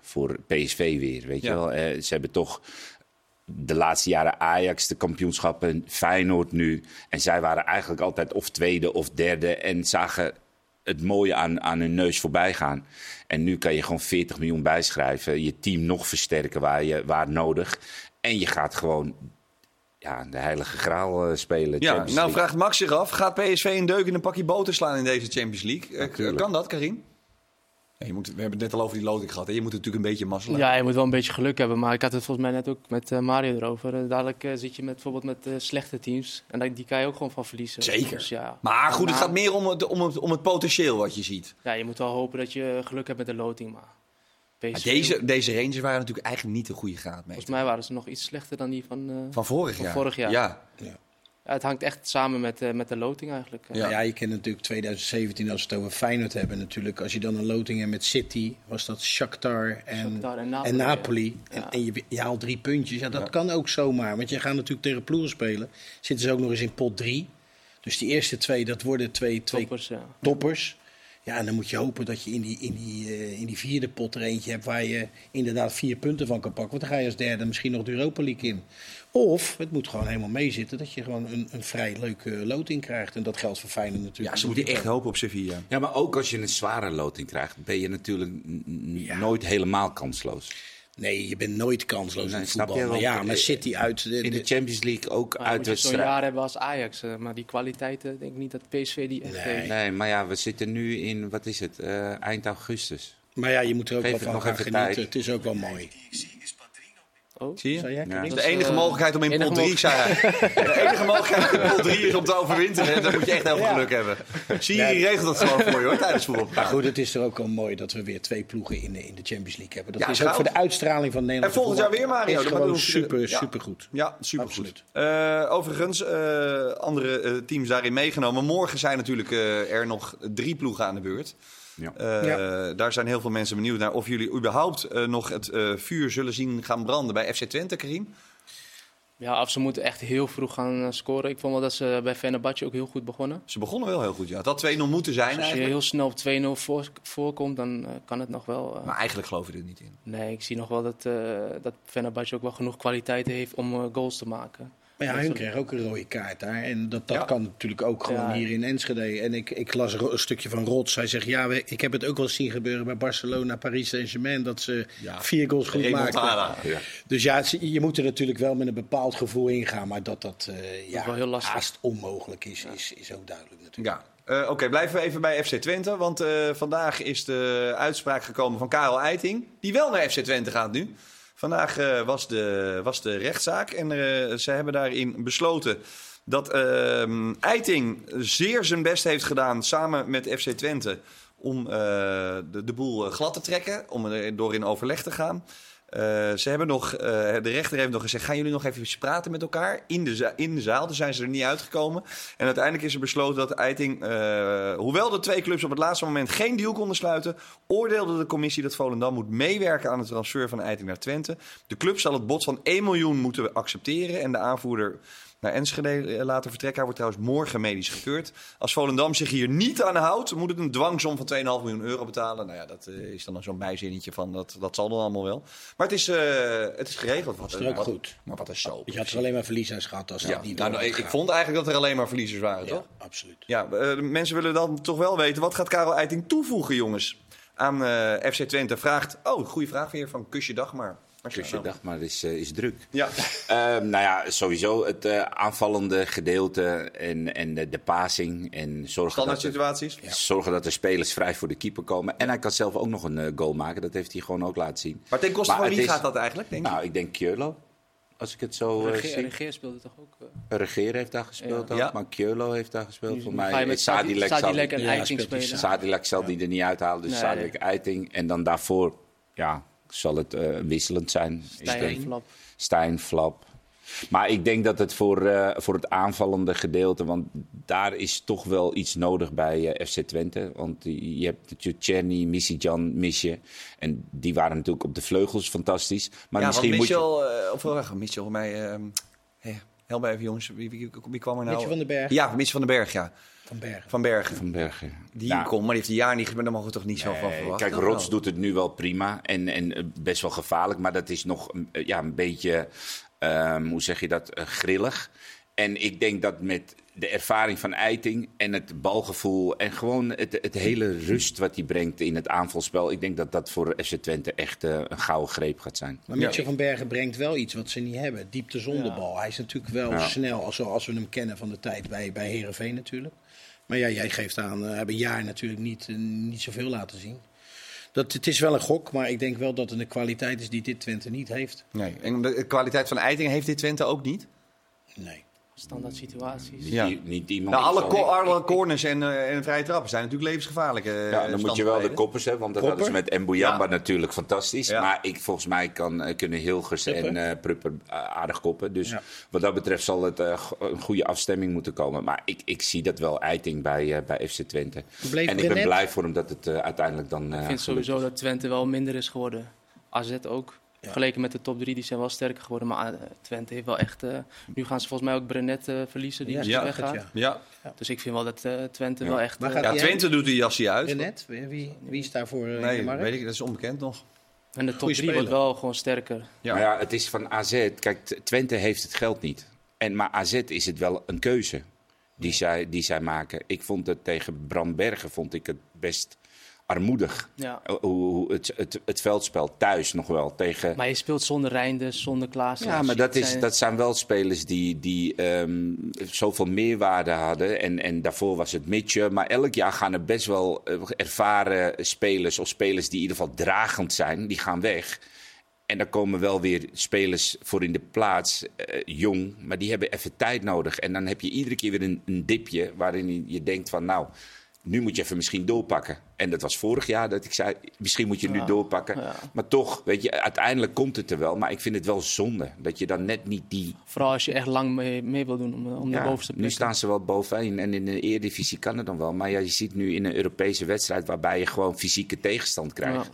voor PSV weer. Weet Ja. je wel? Ze hebben toch de laatste jaren Ajax de kampioenschappen, Feyenoord nu. En zij waren eigenlijk altijd of tweede of derde en zagen het mooie aan, aan hun neus voorbij gaan. En nu kan je gewoon 40 miljoen bijschrijven, je team nog versterken waar, je, waar nodig. En je gaat gewoon ja, de heilige graal eh, spelen. ja. Champions nou League. vraagt Max zich af. Gaat PSV een deuk in een pakje boter slaan in deze Champions League? Eh, kan dat, Karim? Ja, je moet, we hebben het net al over die loting gehad. Hè? Je moet natuurlijk een beetje mazzelen. Ja, je moet wel een beetje geluk hebben. Maar ik had het volgens mij net ook met eh, Mario erover. Dadelijk zit je met, bijvoorbeeld met eh, slechte teams. En dat- die kan je ook gewoon van verliezen. Zeker. Dus ja, Maar goed, het gaat meer om het, om, het, om het potentieel wat je ziet. ja, je moet wel hopen dat je geluk hebt met de loting. Maar Deze, deze Rangers waren natuurlijk eigenlijk niet de goede graad mee. volgens mij waren ze nog iets slechter dan die van... eh, Van vorig Van jaar. vorig jaar. Ja. ja, het hangt echt samen met, eh, met de loting eigenlijk. Ja. Ja. je kent natuurlijk 2017 als we het over Feyenoord hebben natuurlijk. Als je dan een loting hebt met City, was dat Shakhtar en, Shakhtar en Napoli, en Napoli. ja. En, en je, je haalt drie puntjes. Ja, dat kan ook zomaar. Want je gaat natuurlijk tegen ploegen spelen. Zitten ze ook nog eens in pot drie. Dus die eerste twee, dat worden twee, twee Toppers, ja. toppers. Ja, en dan moet je hopen dat je in die, in die, eh, in die vierde pot er eentje hebt waar je inderdaad vier punten van kan pakken. Want dan ga je als derde misschien nog de Europa League in. Of het moet gewoon helemaal meezitten dat je gewoon een, een vrij leuke loting krijgt. En dat geldt voor Feyenoord natuurlijk. Ja, ze moeten echt hopen op Sevilla. Ja, maar ook als je een zware loting krijgt, ben je natuurlijk nooit helemaal kansloos. Nee, je bent nooit kansloos in Nee, je voetbal. Maar ja, maar City uit... De, In de Champions League ook Maar moet je zo'n jaar hebben als Ajax. eh, maar die kwaliteiten denk ik niet dat PSV die echt Nee. heeft. Nee, maar ja, we zitten nu in, wat is het, eh, eind augustus. maar ja, je moet er ook Geef wel van gaan genieten. tijd. Het is ook wel mooi. Oh. Zie je? Zou jij, Ja. Karim? De Dat is, enige mogelijkheid om in pot 3, Sarah. De enige mogelijkheid in pot 3 is om te overwinteren. Dan moet je echt heel veel Ja. geluk hebben. Siri Nee. regelt dat gewoon voor je hoor, tijdens voetbal. Maar goed, het is er ook wel mooi dat we weer twee ploegen in de, in de Champions League hebben. Dat Ja, is ook voor de uitstraling van Nederland. En volgend jaar weer, Mario. Is Dat gewoon super, Ja. super goed. Ja, supergoed. Absoluut. Eh, overigens, eh, andere eh, teams daarin meegenomen. Morgen zijn natuurlijk eh, er nog drie ploegen aan de beurt. Ja. Eh, Ja. Daar zijn heel veel mensen benieuwd naar of jullie überhaupt eh, nog het eh, vuur zullen zien gaan branden bij FC Twente, Karim. Ja, of ze moeten echt heel vroeg gaan scoren. Ik vond wel dat ze bij Fenerbahce ook heel goed begonnen. Ze begonnen wel heel goed, ja. Het had 2-0 moeten zijn Als je eigenlijk. heel snel op 2-0 voor, voorkomt, dan kan het nog wel. eh, Maar eigenlijk geloof je er niet in. Nee, ik zie nog wel dat, eh dat Fenerbahce ook wel genoeg kwaliteiten heeft om goals te maken. Maar ja, hun kregen ook een rode kaart daar. En dat, dat Ja. kan natuurlijk ook gewoon Ja. hier in Enschede. En ik, ik las een stukje van Rots. Hij zegt, ja, we- ik heb het ook wel eens zien gebeuren bij Barcelona, Paris Saint-Germain. Dat ze Ja. vier goals goed maakten. Ja. Dus ja, je moet er natuurlijk wel met een bepaald gevoel ingaan. Maar dat dat eh, ja, wel heel lastig. haast onmogelijk is, is, is ook duidelijk natuurlijk. Ja, Eh, oké, blijven we even bij FC Twente. Want eh, vandaag is de uitspraak gekomen van Karel Eiting. Die wel naar FC Twente gaat nu. Vandaag eh, was, de, was de rechtszaak. En eh, ze hebben daarin besloten dat ehm, Eiting zeer zijn best heeft gedaan samen met FC Twente. Om eh, de, de boel glad te trekken. Om er door in overleg te gaan. Eh, ze hebben nog, eh, de rechter heeft nog gezegd: gaan jullie nog even praten met elkaar in de, in de zaal? Daar zijn ze er niet uitgekomen. En uiteindelijk is er besloten dat Eiting, eh, hoewel de twee clubs op het laatste moment geen deal konden sluiten, oordeelde de commissie dat Volendam moet meewerken aan het transfer van Eiting naar Twente. De club zal het bod van 1 miljoen moeten accepteren en de aanvoerder naar Enschede eh, laten vertrekken. Hij wordt trouwens morgen medisch gekeurd. Als Volendam zich hier niet aan houdt, moet het een dwangsom van 2,5 miljoen euro betalen. Nou ja, dat eh, is dan zo'n bijzinnetje van, dat, dat zal dan allemaal wel. Maar het is, eh, het is geregeld. Wat, is ook goed. Maar wat een soap. Je had er alleen maar verliezers gehad als Ja, dat niet nou, nou, ik, vond eigenlijk dat er alleen maar verliezers waren, Ja, toch? absoluut. Ja, mensen willen dan toch wel weten. Wat gaat Karel Eiting toevoegen, jongens? Aan FC Twente vraagt... Oh, goede vraag weer van Kusje Dagmar. Dus je dat? dacht maar, is, eh, is druk. Ja. Ehm, nou ja, sowieso het eh, aanvallende gedeelte en, en de, de passing. En zorgen Standaard dat, er, situaties. zorgen dat er spelers vrij voor de keeper komen. En hij kan zelf ook nog een eh, goal maken. Dat heeft hij gewoon ook laten zien. Maar ten koste Maar van het wie is- gaat dat eigenlijk, denk je? Nou, ik denk Kjolo. Als ik het zo eh, Regeer, zie. Regeer speelde toch ook. eh, Regeer heeft daar gespeeld Ja. ook. Ja. Maar Kjolo heeft daar gespeeld. Voor mij met Sadilek Sadilek en Ja, Eiting spelen. Sadilek zal die er niet uithalen. Dus Nee, Sadilek Eiting. En dan daarvoor ja, zal het eh, wisselend zijn. Ik Stijn denk- Flap. Stijn, Flap. Maar ik denk dat het voor, eh, voor het aanvallende gedeelte, want daar is toch wel iets nodig bij eh, FC Twente. Want je hebt Tjerni, Missy-Jan, Misje. En die waren natuurlijk op de vleugels fantastisch. Maar ja, misschien want moet je... Eh, of voor mij... ehm help me even, jongens. Wie, wie, wie kwam er nou? Van den Berg. Ja, Mitchell van den Berg, ja. Van Bergen. Van Bergen. Van Bergen. Die Nou, komt, maar die heeft een jaar niet gedaan. Daar mogen we toch niet zo van verwachten? Kijk, Rots doet het nu wel prima en, en eh, best wel gevaarlijk, maar dat is nog eh, ja, een beetje, ehm, hoe zeg je dat, eh, grillig. En ik denk dat met de ervaring van Eiting en het balgevoel en gewoon het, het hele rust wat hij brengt in het aanvalspel, ik denk dat dat voor FC Twente echt eh, een gouden greep gaat zijn. Maar Mitchell van Bergen brengt wel iets wat ze niet hebben. Diepte zonder bal. Hij is natuurlijk wel Ja. snel, zoals we hem kennen van de tijd bij, bij Herenveen natuurlijk. Maar ja, jij geeft aan, eh, een jaar natuurlijk niet, eh, niet zoveel laten zien. Dat, het is wel een gok, maar ik denk wel dat het een kwaliteit is die dit Twente niet heeft. Nee. En de kwaliteit van Eiting heeft dit Twente ook niet? Nee. Standaard situaties. Ja. niet iemand Nou, alle, alle corners en, eh, en vrije trappen zijn natuurlijk levensgevaarlijk. eh, Ja, dan moet je wel de koppers hebben, want dat hadden ze Kopper? met Mbuyamba Ja. natuurlijk fantastisch. Ja. Maar ik, volgens mij kan, eh, kunnen Hilgers en eh Prupper aardig koppen. Dus Ja. wat dat betreft zal het eh, go- een goede afstemming moeten komen. Maar ik, ik zie dat wel eiting bij, eh, bij FC Twente. Bleef en ik ben blij voor hem dat het uiteindelijk dan... eh, Ik vind sowieso dat Twente wel minder is geworden. AZ ook. Vergeleken met de top 3, die zijn wel sterker geworden. Maar eh, Twente heeft wel echt... eh, nu gaan ze volgens mij ook Brenet eh, verliezen, die Ja, misschien ja, weggaat. ja. Ja. Dus ik vind wel dat eh, Twente Ja. wel echt... Ja, Twente doet die jasje uit. Renet, wie, wie, is daarvoor eh, in de Nee, weet ik, dat is onbekend nog. en de top goeie 3 wordt wel gewoon sterker. Ja. Maar ja, het is van AZ. Kijk, Twente heeft het geld niet. En, maar AZ is het wel een keuze die, zij, die zij maken. Ik vond het tegen Bram Bergen vond ik het best armoedig. Ja. Hoe, hoe het, het, het veldspel thuis nog wel tegen... Maar je speelt zonder Reinders, zonder Klaassen. Ja, maar dat, is, zijn- dat zijn wel spelers die, die ehm, zoveel meerwaarde hadden. En, en daarvoor was het Mitje. Maar elk jaar gaan er best wel eh, ervaren spelers of spelers die in ieder geval dragend zijn, die gaan weg. En dan komen wel weer spelers voor in de plaats, eh, jong, maar die hebben even tijd nodig. En dan heb je iedere keer weer een, een dipje waarin je denkt van nou, nu moet je even misschien doorpakken. En dat was vorig jaar dat ik zei, misschien moet je nu Ja, doorpakken. ja. Maar toch, weet je, uiteindelijk komt het er wel. Maar ik vind het wel zonde dat je dan net niet die... Vooral als je echt lang mee, mee wil doen om, om de Ja, bovenste plek. nu staan ze wel bovenin en in de Eredivisie kan het dan wel. Maar ja, je ziet nu in een Europese wedstrijd waarbij je gewoon fysieke tegenstand krijgt. Ja.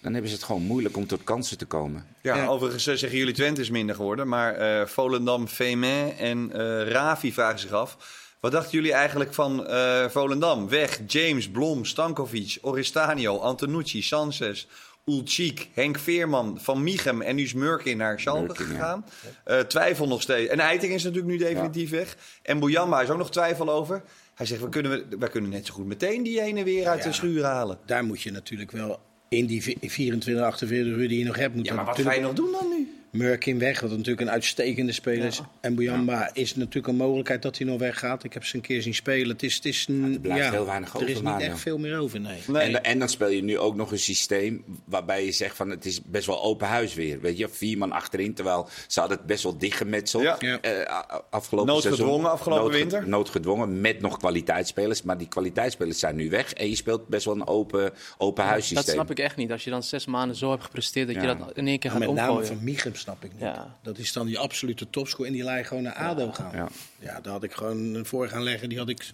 Dan hebben ze het gewoon moeilijk om tot kansen te komen. Ja, Ja. overigens eh, zeggen jullie Twente is minder geworden. Maar eh Volendam, Femen en eh, Ravi vragen zich af. Wat dachten jullie eigenlijk van eh, Volendam? Weg, James, Blom, Stankovic, Oristanio, Antonucci, Sanchez, Ulcik, Henk Veerman, Van Michem en nu is Murkin naar Schalke ja. gegaan. Eh, twijfel nog steeds. En Eiting is natuurlijk nu definitief weg. En Bouyamba is ook nog twijfel over. Hij zegt, we kunnen, we, wij kunnen net zo goed meteen die ene weer uit Ja. de schuur halen. Daar moet je natuurlijk wel in die vi- 24, 48 uur die je nog hebt... Moet Ja, maar wat ga je nog doen dan nu? Murkin weg, wat natuurlijk een uitstekende speler is. Ja. En Bouyamba is natuurlijk een mogelijkheid dat hij nog weggaat. Ik heb ze een keer zien spelen. Het is, het is een, blijft ja, heel weinig Er is over, niet Mario. echt veel meer over, nee. Nee. En, en dan speel je nu ook nog een systeem waarbij je zegt van het is best wel open huis weer. Weet je, vier man achterin, terwijl ze hadden het best wel dicht gemetseld. Ja. Eh, a- afgelopen Noodgedwongen seizoen. afgelopen winter. Noodgedwongen met nog kwaliteitsspelers. Maar die kwaliteitsspelers zijn nu weg. En je speelt best wel een open, open huissysteem. Dat snap ik echt niet. Als je dan zes maanden zo hebt gepresteerd, dat Ja. je dat in één keer Ja, gaat met name omgooien. van Michem snap ik niet. Ja. Dat is dan die absolute topscore en die je gewoon naar ADO gaan. Ja. Ja. daar had ik gewoon een voor gaan leggen. Die had ik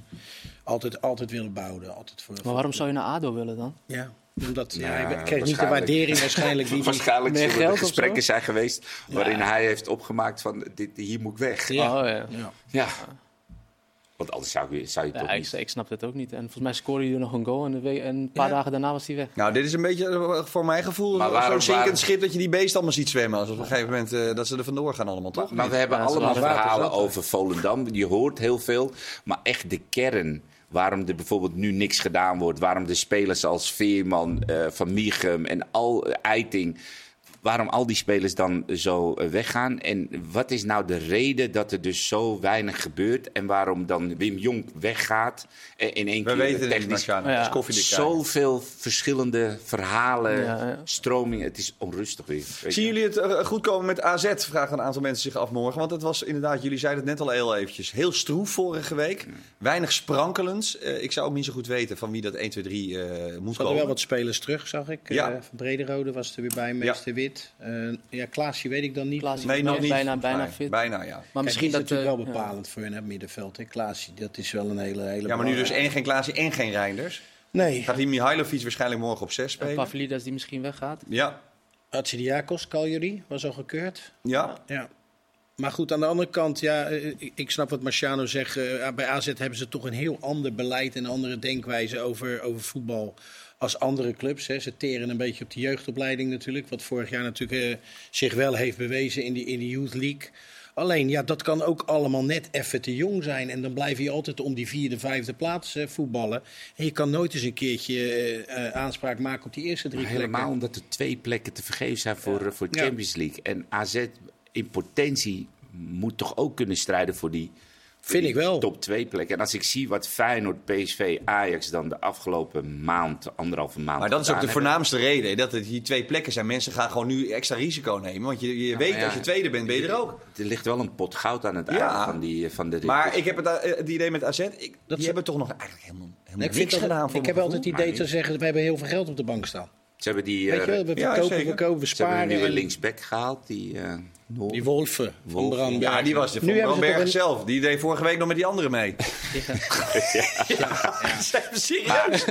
altijd, altijd willen bouwen. Altijd voor, Maar waarom zou je naar ADO willen dan? Ja, omdat Ja, hij kreeg niet de waardering waarschijnlijk. Die die- Waarschijnlijk Meer zullen er gesprekken zijn geweest waarin hij heeft opgemaakt van dit, hier moet ik weg. Ja. Ja. Oh, ja. Want anders zou je, zou je Ja, toch ik, niet... ik snap dat ook niet. En volgens mij scoorde hij er nog een goal en, de we- en een paar Ja. dagen daarna was hij weg. Nou, dit is een beetje eh, voor mijn gevoel Maar zo'n zinkend schip dat je die beesten allemaal ziet zwemmen. Als op een gegeven moment eh, dat ze er vandoor gaan allemaal, toch? Maar we hebben allemaal verhalen over Volendam. Je hoort heel veel. Maar echt de kern. Waarom er bijvoorbeeld nu niks gedaan wordt. Waarom de spelers als Veerman, eh, Van Mieghem en al eh, Eiting. Waarom al die spelers dan zo eh, weggaan. En wat is nou de reden dat er dus zo weinig gebeurt. En waarom dan Wim Jong weggaat. En in één We keer weten het niet, technisch. Marciano. Ja. Zoveel verschillende verhalen, Ja, ja. stromingen. Het is onrustig weer. weet Zien jullie het eh, goed komen met AZ? Vragen een aantal mensen zich af morgen. Want het was inderdaad, jullie zeiden het net al heel eventjes, heel stroef vorige week. Weinig sprankelends. Eh, ik zou ook niet zo goed weten van wie dat 1, 2, 3 eh moet Er hadden komen. wel wat spelers terug, zag ik. Ja. Eh, van Brederode was er weer bij, Meester Eh, ja, Klaasje weet ik dan niet. Klaasje Nee, nog Nee, niet. bijna- bijna fit. Bijna, ja. Maar Kijk, misschien die is dat... natuurlijk eh, wel ja. bepalend voor hun het middenveld. Hè. Klaasje, dat is wel een hele, hele Ja, maar nu dus één geen Klaasie en geen Reinders. Nee, Gaat die Mihailovic waarschijnlijk morgen op 6 En spelen? Pavlidis die misschien weggaat. Ja, Atsidiakos, Cagliari, was al gekeurd. ja. Ja. Maar goed, aan de andere kant, ja, eh, ik- ik snap wat Marciano zegt. eh, bij AZ hebben ze toch een heel ander beleid en een andere denkwijze over, over voetbal als andere clubs. Hè. Ze teren een beetje op de jeugdopleiding natuurlijk. Wat vorig jaar natuurlijk eh, zich wel heeft bewezen in die, in die Youth League. Alleen, ja, dat kan ook allemaal net even te jong zijn. En dan blijf je altijd om die vierde, vijfde plaats eh, voetballen. En je kan nooit eens een keertje eh, aanspraak maken op die eerste drie Maar plekken. helemaal omdat er twee plekken te vergeven zijn voor, voor. Champions League. En AZ in potentie moet toch ook kunnen strijden voor die, Vind ik wel. top 2 plek. En als ik zie wat Feyenoord, PSV, Ajax dan de afgelopen maand, anderhalve maand Maar dat is ook de voornaamste reden. Dat het hier twee plekken zijn. Mensen gaan gewoon nu extra risico nemen. Want je, je weet, ja, als je tweede bent, ben je er ook. Er ligt wel een pot goud aan het Ja. einde van, die, van de. Maar ik heb het, eh, het idee met AZ. Ik, die ze- hebben toch nog eigenlijk helemaal, helemaal Ik, vind niks dat- gedaan voor ik heb altijd het idee te zeggen, we hebben heel veel geld op de bank staan. Ze hebben die, Weet eh, je wel, we ja, verkopen, zeker. verkopen, we ze hebben een sparen. nieuwe en- linksback gehaald. Die, eh, Noor. Die Wolfen van. Bramberg. Ja, die was de Nu van een- zelf. Die deed vorige week nog met die andere mee. Ja, Zijn we serieus?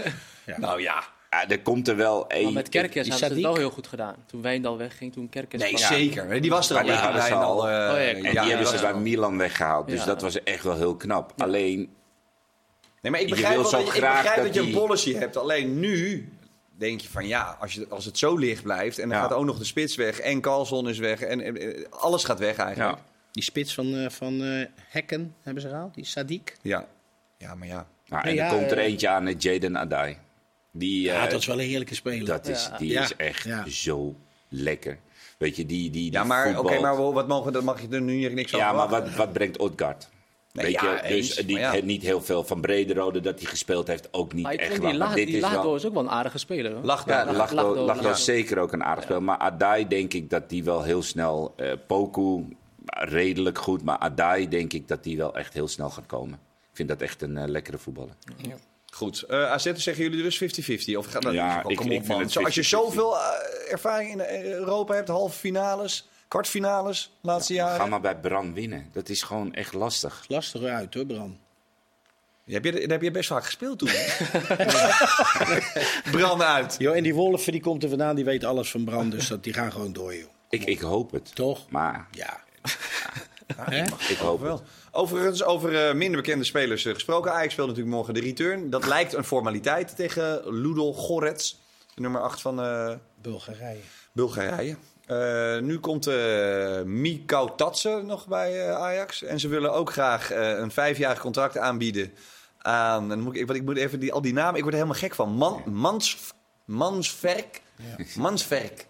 Nou ja. Ja, er komt er wel Maar één. met Kerkers die hebben ze het wel heel goed gedaan. Toen Wijndal wegging, toen Kerkers Nee, kwam. zeker. Die was er al. Maar die hadden Wijndal, al. eh, Oh, ja, En Ja, die ja, hebben ze bij. Milan weggehaald. Dus Ja. dat was echt wel heel knap. Alleen, Nee, maar ik begrijp, wel zo dat, je- ik begrijp dat, dat je een die- policy hebt. Alleen nu denk je van ja, als, je, als het zo licht blijft... en dan Ja. gaat ook nog de spits weg en Carlson is weg... en, alles gaat weg eigenlijk. ja. Die spits van, eh, van eh, Hekken hebben ze gehaald, die Sadiq. Ja, ja maar ja. Nou, en Nee, er komt er eh, eentje aan, Jaden Adai. Die, Ja, dat is wel een heerlijke speler. dat is, die Ja. is echt Ja. zo lekker. Weet je, die, die, die Ja, maar oké, maar wat mogen, dat mag je er nu niks over Ja, maar wat, wat brengt Odgaard? Nee, Weet ja, je, eens, dus niet, maar ja. niet heel veel van Brederode dat hij gespeeld heeft, ook niet Maar ik echt wel. die, dit die is Lado wel, is ook wel een aardige speler. Hoor. Lachdo. ja, Ja, Lachdo, Lachdo, Lachdo Lachdo. is zeker ook een aardig speler. Maar Adai denk ik dat die wel heel snel... eh Poku, redelijk goed. Maar Adai denk ik dat die wel echt heel snel gaat komen. Ik vind dat echt een eh, lekkere voetballer. Goed, eh AZ zeggen jullie dus 50-50? Of gaat dat Ja, ik- kom op, vind man. het Zo, als je 50-50. zoveel eh, ervaring in eh, Europa hebt, halve finales, kwartfinales, laatste jaren. Ga maar bij Bran winnen. Dat is gewoon echt lastig. Lastig uit hoor, Bram. Heb je, heb je best vaak gespeeld toen. Brand uit. Jo, en die Wolven die komt er vandaan, die weet alles van Bram, dus dat, die gaan gewoon door, joh. Ik, ik hoop het. Toch? Maar Ja. Ik hoop Wel. het. Overigens, over eh, minder bekende spelers eh, gesproken. Ajax speelt natuurlijk morgen de return. Dat lijkt een formaliteit tegen Ludol Gorets, de nummer 8 van eh, Bulgarije. Bulgarije. Eh, nu komt eh Mikau Tatsen nog bij eh, Ajax. En ze willen ook graag eh, een vijfjarig contract aanbieden aan... En dan moet ik, want ik moet even die, al die namen... Ik word er helemaal gek van. Man, Mans, Mansverk. Mansverk.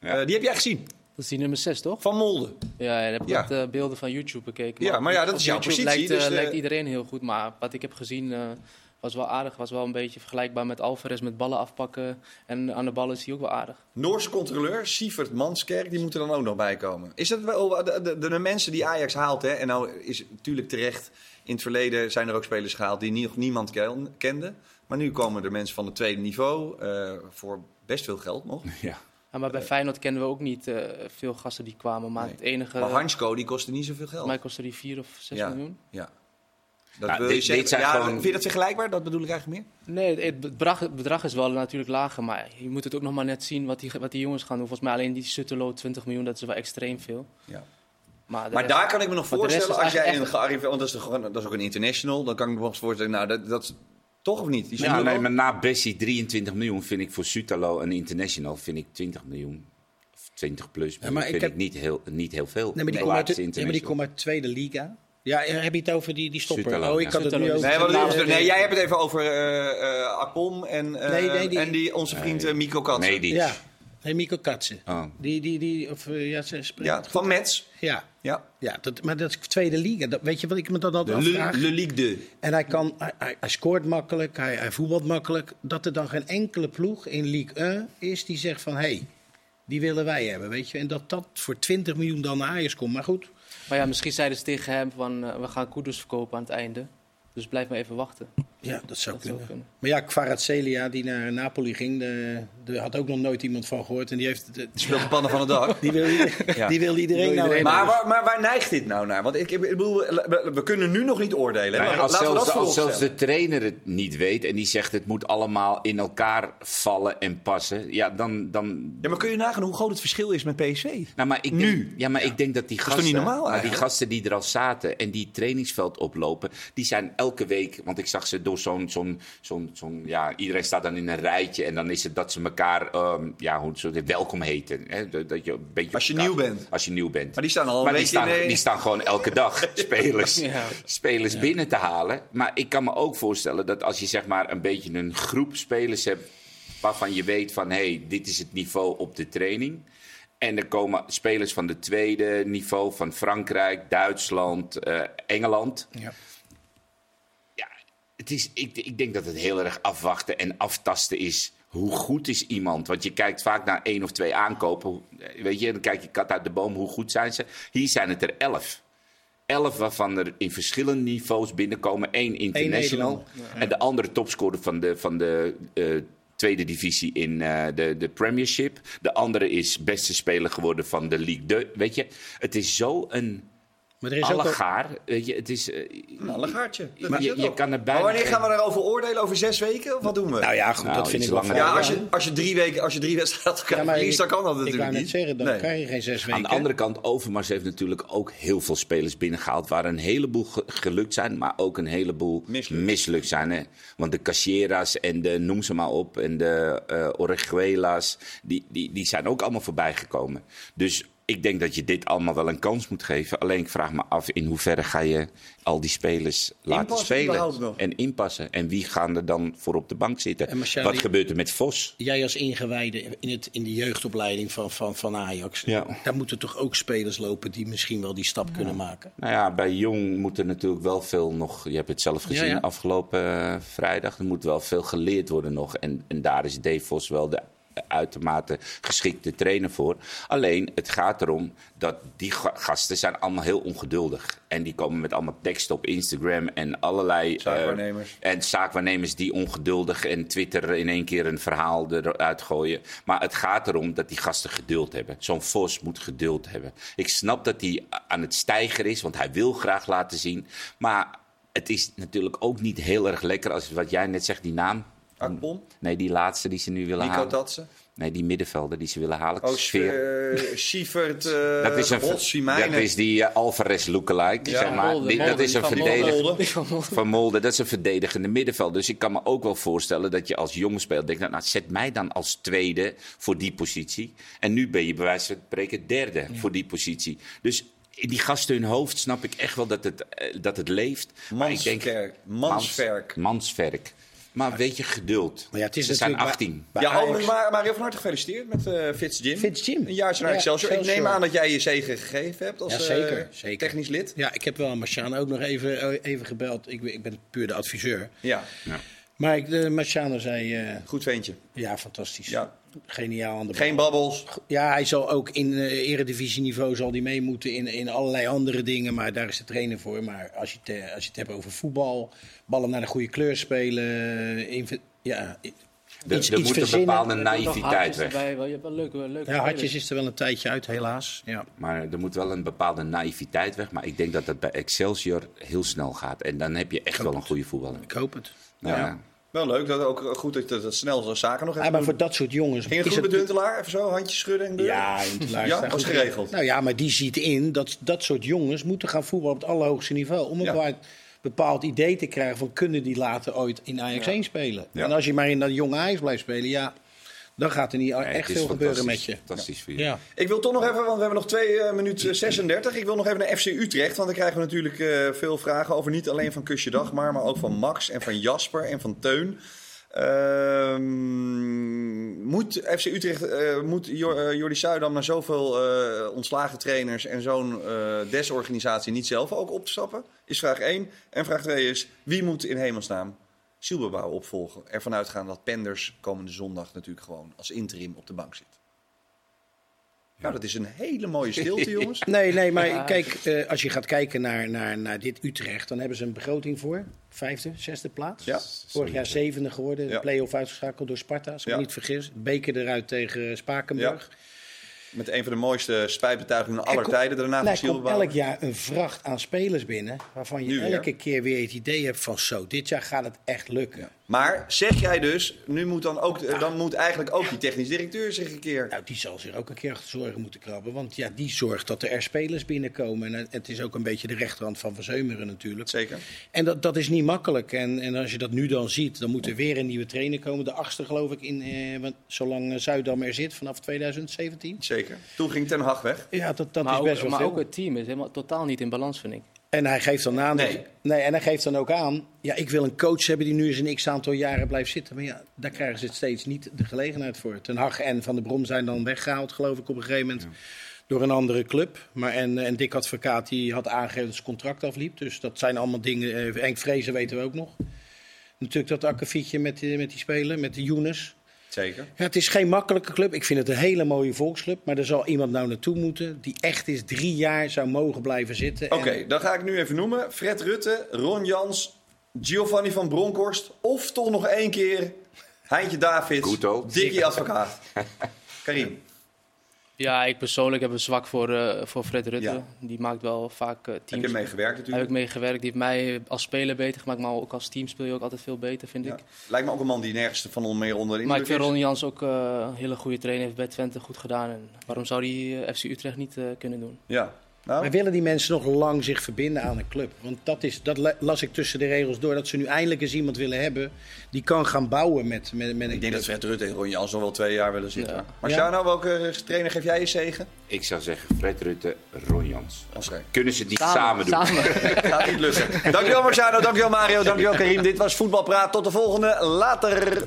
Ja. Eh, die heb jij gezien. Dat is die nummer 6, toch? Van Molde. Ja, ja, ik heb Ja. wat eh, beelden van YouTube bekeken. Ja, maar ja, dat is jouw positie, Lijkt, dus, lijkt iedereen heel goed, maar wat ik heb gezien eh, was wel aardig. Was wel een beetje vergelijkbaar met Alvarez met ballen afpakken. En aan de bal is hij ook wel aardig. Noorse controleur, Sievert Manskerk, die moet er dan ook nog bij komen. Is dat wel de, de, de mensen die Ajax haalt, hè? En nou is natuurlijk terecht, in het verleden zijn er ook spelers gehaald die nog niemand ken- kende. Maar nu komen er mensen van het tweede niveau eh, voor best veel geld nog. Ja. Ja, maar bij Feyenoord kennen we ook niet eh, veel gasten die kwamen. Maar Nee. het enige... Maar Hansko, die kostte niet zoveel geld. mij kostte die 4 of 6 Ja. miljoen. Ja. Dat Nou, wil je dit- zeggen. dit zijn ja, gewoon- Vind je dat vergelijkbaar? Dat bedoel ik eigenlijk meer. Nee, het bedrag, het bedrag is wel natuurlijk lager. Maar je moet het ook nog maar net zien wat die, wat die jongens gaan doen. Volgens mij alleen die Sutterlo 20 miljoen, dat is wel extreem veel. Ja. Maar, de Maar rest- daar kan ik me nog voorstellen, als jij een gearriveerd... Want dat is, gewoon, dat is ook een international. Dan kan ik me nog voorstellen, nou, dat, dat is toch of niet? Die Ja, Sutalo? nee, maar na Bessie 23 miljoen vind ik voor Sutalo een international vind ik 20 miljoen. Of 20 plus. Ja, maar vind ik niet, heel, niet heel veel. Nee, maar die, komt uit, de- ja, maar die international. komt uit tweede liga. Ja, heb je het over die, die stopper? Oh, ik ja. had het nu over... Nee, wat, nee, nee, jij hebt het even over eh eh en, eh, Nee, nee, die- en die, onze vriend eh, Miko Katsen. Nee, die. Ja, nee, Mico Katsen. Oh. Die, die, die, of, eh, ja, ze spreekt Ja, goed. van Mets. Ja, Ja. ja dat, maar dat is tweede liga. Dat, weet je wat ik me dan altijd De Le, afvraag? Le Ligue 2. En hij, kan, hij, hij, hij scoort makkelijk, hij, hij voetbalt makkelijk. Dat er dan geen enkele ploeg in Ligue 1 is die zegt van... hé, hey, die willen wij hebben, weet je. En dat dat voor 20 miljoen dan naar Ajax komt. Maar goed, Maar ja, misschien zeiden ze tegen hem van eh, we gaan Kudus verkopen aan het einde. Dus blijf maar even wachten. Ja, dat zou Dat zou kunnen. kunnen. Maar ja, Kvaratskhelia die naar Napoli ging, de- daar had ook nog nooit iemand van gehoord. En die, heeft, de- Die speelt de pannen van het dak. die, wil, Ja. die wil iedereen wil nou iedereen hebben. Maar, waar, maar waar neigt dit nou naar? Want ik, ik bedoel, we, we kunnen nu nog niet oordelen. maar als zelfs, als zelfs de trainer het niet weet en die zegt het moet allemaal in elkaar vallen en passen, ja, dan. dan Ja, maar kun je nagaan hoe groot het verschil is met PSV? nou, maar ik Nu? Denk, ja, maar ik denk dat die gasten, niet normaal maar die gasten die er al zaten en die trainingsveld oplopen, die zijn elke week, want ik zag ze door zo'n, zo'n, zo'n, zo'n ja, iedereen staat dan in een rijtje en dan is het dat ze elkaar, ehm, ja, hoe ze het welkom heten. Hè? Dat dat je een beetje Als je elkaar- nieuw bent. Als je nieuw bent. Maar die staan al een Maar die staan, in die staan gewoon elke dag spelers, Ja. spelers binnen te halen. Maar ik kan me ook voorstellen dat als je zeg maar een beetje een groep spelers hebt waarvan je weet van hé, hey, dit is het niveau op de training. En er komen spelers van de tweede niveau van Frankrijk, Duitsland, eh, Engeland. Ja, het is, ik, ik denk dat het heel erg afwachten en aftasten is. Hoe goed is iemand? Want je kijkt vaak naar één of twee aankopen. Weet je, dan kijk je kat uit de boom. Hoe goed zijn ze? Hier zijn het er elf. Elf waarvan er in verschillende niveaus binnenkomen. Eén international. En de andere topscorer van de, van de eh, tweede divisie in eh, de, de Premiership. De andere is beste speler geworden van de Ligue 2. Weet je, het is zo een Maar er is ook Alle al- gaar. weet je, het is, eh, Nou, een gaartje. Dat Maar je- kan er bijna Maar wanneer gaan we daarover oordelen? Over zes weken? Of wat doen we? Nou ja, goed, Nou, dat vind iets ik wel ja, als je, als je drie weken, als je drie wedstrijden elkaar Ja, verliest, dan ik- kan dat Ik natuurlijk niet. zeggen, dan Nee. krijg je geen zes weken. Aan de andere kant, Overmars heeft natuurlijk ook heel veel spelers binnengehaald... waar een heleboel ge- gelukt zijn, maar ook een heleboel Mislukt. mislukt, zijn. Hè? Want de Cacheras en de, noem ze maar op, en de eh Orejuelas... Die, die, die zijn ook allemaal voorbij gekomen. Dus ik denk dat je dit allemaal wel een kans moet geven. Alleen ik vraag me af in hoeverre ga je al die spelers laten Inpassen spelen. En inpassen. En wie gaan er dan voor op de bank zitten? Marciali- Wat gebeurt er met Vos? Jij als ingewijde in, het, in de jeugdopleiding van, van, van Ajax. Ja. Daar moeten toch ook spelers lopen die misschien wel die stap kunnen maken. Nou ja, bij Jong moet er natuurlijk wel veel nog. Je hebt het zelf gezien Ja, ja. afgelopen eh, vrijdag. Er moet wel veel geleerd worden nog. En, en daar is Dave Vos wel de uitermate geschikte trainer voor. Alleen, het gaat erom dat die ga- gasten zijn allemaal heel ongeduldig. En die komen met allemaal teksten op Instagram en allerlei... eh, Zaakwaarnemers. en zaakwaarnemers die ongeduldig en Twitter in één keer een verhaal eruit gooien. Maar het gaat erom dat die gasten geduld hebben. Zo'n Vos moet geduld hebben. Ik snap dat hij aan het stijgen is, want hij wil graag laten zien. Maar het is natuurlijk ook niet heel erg lekker als wat jij net zegt, die naam. Akpom, Nee, die laatste die ze nu willen Nico halen. Tatsen. Nee, die middenvelder die ze willen halen. Oh, Sfeer. uh, Sievert, uh, Dat is een, dat is die eh, Alvarez lookalike, Ja, zeg maar. Molde, Die- Molde, dat is een van verdediger. Van Molde. Van Molde, dat is een verdedigende middenveld. Dus ik kan me ook wel voorstellen dat je als jonge speler denkt... nou, nou, zet mij dan als tweede voor die positie. En nu ben je bij wijze van spreken derde voor die positie. Dus in die gasten hun hoofd snap ik echt wel dat het, eh, dat het leeft. Maar ik denk... Manswerk. Manswerk. Maar weet je, geduld. Maar ja, het is Ze zijn natuurlijk 18. bij Ja, Ajax- maar Mario van harte gefeliciteerd met eh Fitz Jim. Fitz Jim. Een jaartje naar Ja, Excelsior. Ik neem aan dat jij je zegen gegeven hebt als Ja, eh, zeker, zeker. technisch lid. Ja, ik heb wel aan Marciano ook nog even, even gebeld. Ik, ben- ik ben puur de adviseur. Ja, Maar ik, de Marciano zei, eh, goed ventje. ja, fantastisch. Ja. Geniaal aan de bal. Geen babbels. Ja, hij zal ook in uh, eredivisieniveau zal die mee moeten in, in allerlei andere dingen. Maar daar is de trainer voor. Maar als je, het, eh, als je het hebt over voetbal, ballen naar de goede kleur spelen. inv- ja, i- Er, iets, er iets moet een bepaalde naïviteit weg. erbij, wel. Je hebt wel leuke, leuke Ja. Hartjes is er wel een tijdje uit, helaas. Ja. Maar er moet wel een bepaalde naïviteit weg. Maar ik denk dat dat bij Excelsior heel snel gaat. En dan heb je echt wel een goede voetballer. Ik hoop het. Ja. Ja. Wel leuk, dat ook goed dat dat, snel zo'n zaken nog Ja, even maar doen. voor dat soort jongens. Ging het goed met Huntelaar? Even zo, handjes schudden en? Ja, Huntelaar Ja, was geregeld. Nou ja, maar die ziet in dat dat soort jongens moeten gaan voetballen op het allerhoogste niveau. Om een Ja. bepaald, idee te krijgen van kunnen die later ooit in Ajax 1 spelen. Ja. En als je maar in dat jonge Ajax blijft spelen, ja, dan gaat er niet echt veel gebeuren met je. Fantastisch voor je. Ja. Ik wil toch nog even, want we hebben nog 2 minuten 36. Ik wil nog even naar FC Utrecht, want daar krijgen we natuurlijk eh, veel vragen over. Niet alleen van Kusje Dagmar, maar ook van Max en van Jasper en van Teun. Ehm, moet FC Utrecht, eh, moet eh, Jordi Suidam na zoveel eh, ontslagen trainers en zo'n eh, desorganisatie niet zelf ook opstappen? Is vraag 1. En vraag 2 is, wie moet in hemelsnaam Silberbouw opvolgen? Ervan uitgaan dat Penders komende zondag natuurlijk gewoon als interim op de bank zit. Nou, dat is een hele mooie stilte, jongens. Nee, nee, maar Ja. kijk, eh, als je gaat kijken naar, naar, naar dit Utrecht, dan hebben ze een begroting voor. Vijfde, zesde plaats. Ja. Vorig jaar zevende geworden. Ja. Play-off uitgeschakeld door Sparta, als ik Ja. me niet vergis. Beker eruit tegen Spakenburg. Met een van de mooiste spijtbetuigingen aller Er tijden daarna komt- van komt elk jaar een vracht aan spelers binnen. Waarvan je Nu weer. elke keer weer het idee hebt van zo, dit jaar gaat het echt lukken. Maar zeg jij dus, nu moet dan ook, dan moet eigenlijk ook die technisch directeur zich een keer... Nou, die zal zich ook een keer achter zorgen moeten krabben. Want ja, die zorgt dat er spelers binnenkomen. En het is ook een beetje de rechterhand van Van Zeumeren natuurlijk. Zeker. En dat, dat is niet makkelijk. En, en als je dat nu dan ziet, dan moet er weer een nieuwe trainer komen. De achtste geloof ik, in, eh, want zolang eh, Zuidam er zit vanaf 2017. Zeker. Toen ging Ten Hag weg. Ja, dat, dat maar is ook, best wel maar veel. ook het team is helemaal totaal niet in balans, vind ik. En hij geeft dan aan. Nee. nee, en hij geeft dan ook aan. Ja, ik wil een coach hebben die nu eens een x aantal jaren blijft zitten. Maar ja, daar krijgen ze het steeds niet de gelegenheid voor. Ten Hag en Van der Brom zijn dan weggehaald, geloof ik, op een gegeven moment. Door een andere club. Maar en, en Dick Advocaat die had aangegeven dat zijn contract afliep. Dus dat zijn allemaal dingen. eh, Henk Vrezen weten we ook nog. Natuurlijk dat akkefietje met, die- met die speler, met de Younes. Zeker. Ja, het is geen makkelijke club. Ik vind het een hele mooie volksclub. Maar er zal iemand nou naartoe moeten die echt eens drie jaar zou mogen blijven zitten. Oké, En- dan ga ik nu even noemen. Fred Rutte, Ron Jans, Giovanni van Bronckhorst. Of toch nog één keer Heintje Davids. Dickie Advocaat. Karim. Ja, ik persoonlijk heb een zwak voor, eh, voor Fred Rutte. Ja. Die maakt wel vaak uh, teams. Heb je meegewerkt Heb natuurlijk? ik meegewerkt. Die heeft mij als speler beter gemaakt, maar ook als team speel je ook altijd veel beter, vind Ja. ik. Lijkt me ook een man die nergens van on- meer onder de Maar ik vind. Ron Jans ook eh, een hele goede trainer. Heeft bij Twente goed gedaan. En waarom zou hij eh, FC Utrecht niet eh, kunnen doen? Ja. Nou, Maar willen die mensen nog lang zich verbinden aan een club? Want dat, is, dat la- las ik tussen de regels door. Dat ze nu eindelijk eens iemand willen hebben die kan gaan bouwen met, met, met een ik denk dat. Fred Rutte en Ron Jans nog wel twee jaar willen zitten. Ja. Marciano, welke trainer geef jij je zegen? Ik zou zeggen Fred Rutte, Ron Jans. Oké. Kunnen ze het niet samen, doen? Samen. Gaat niet lukken. Dankjewel Marciano, dankjewel Mario, dankjewel Karim. Dit was Voetbalpraat. Tot de volgende. Later.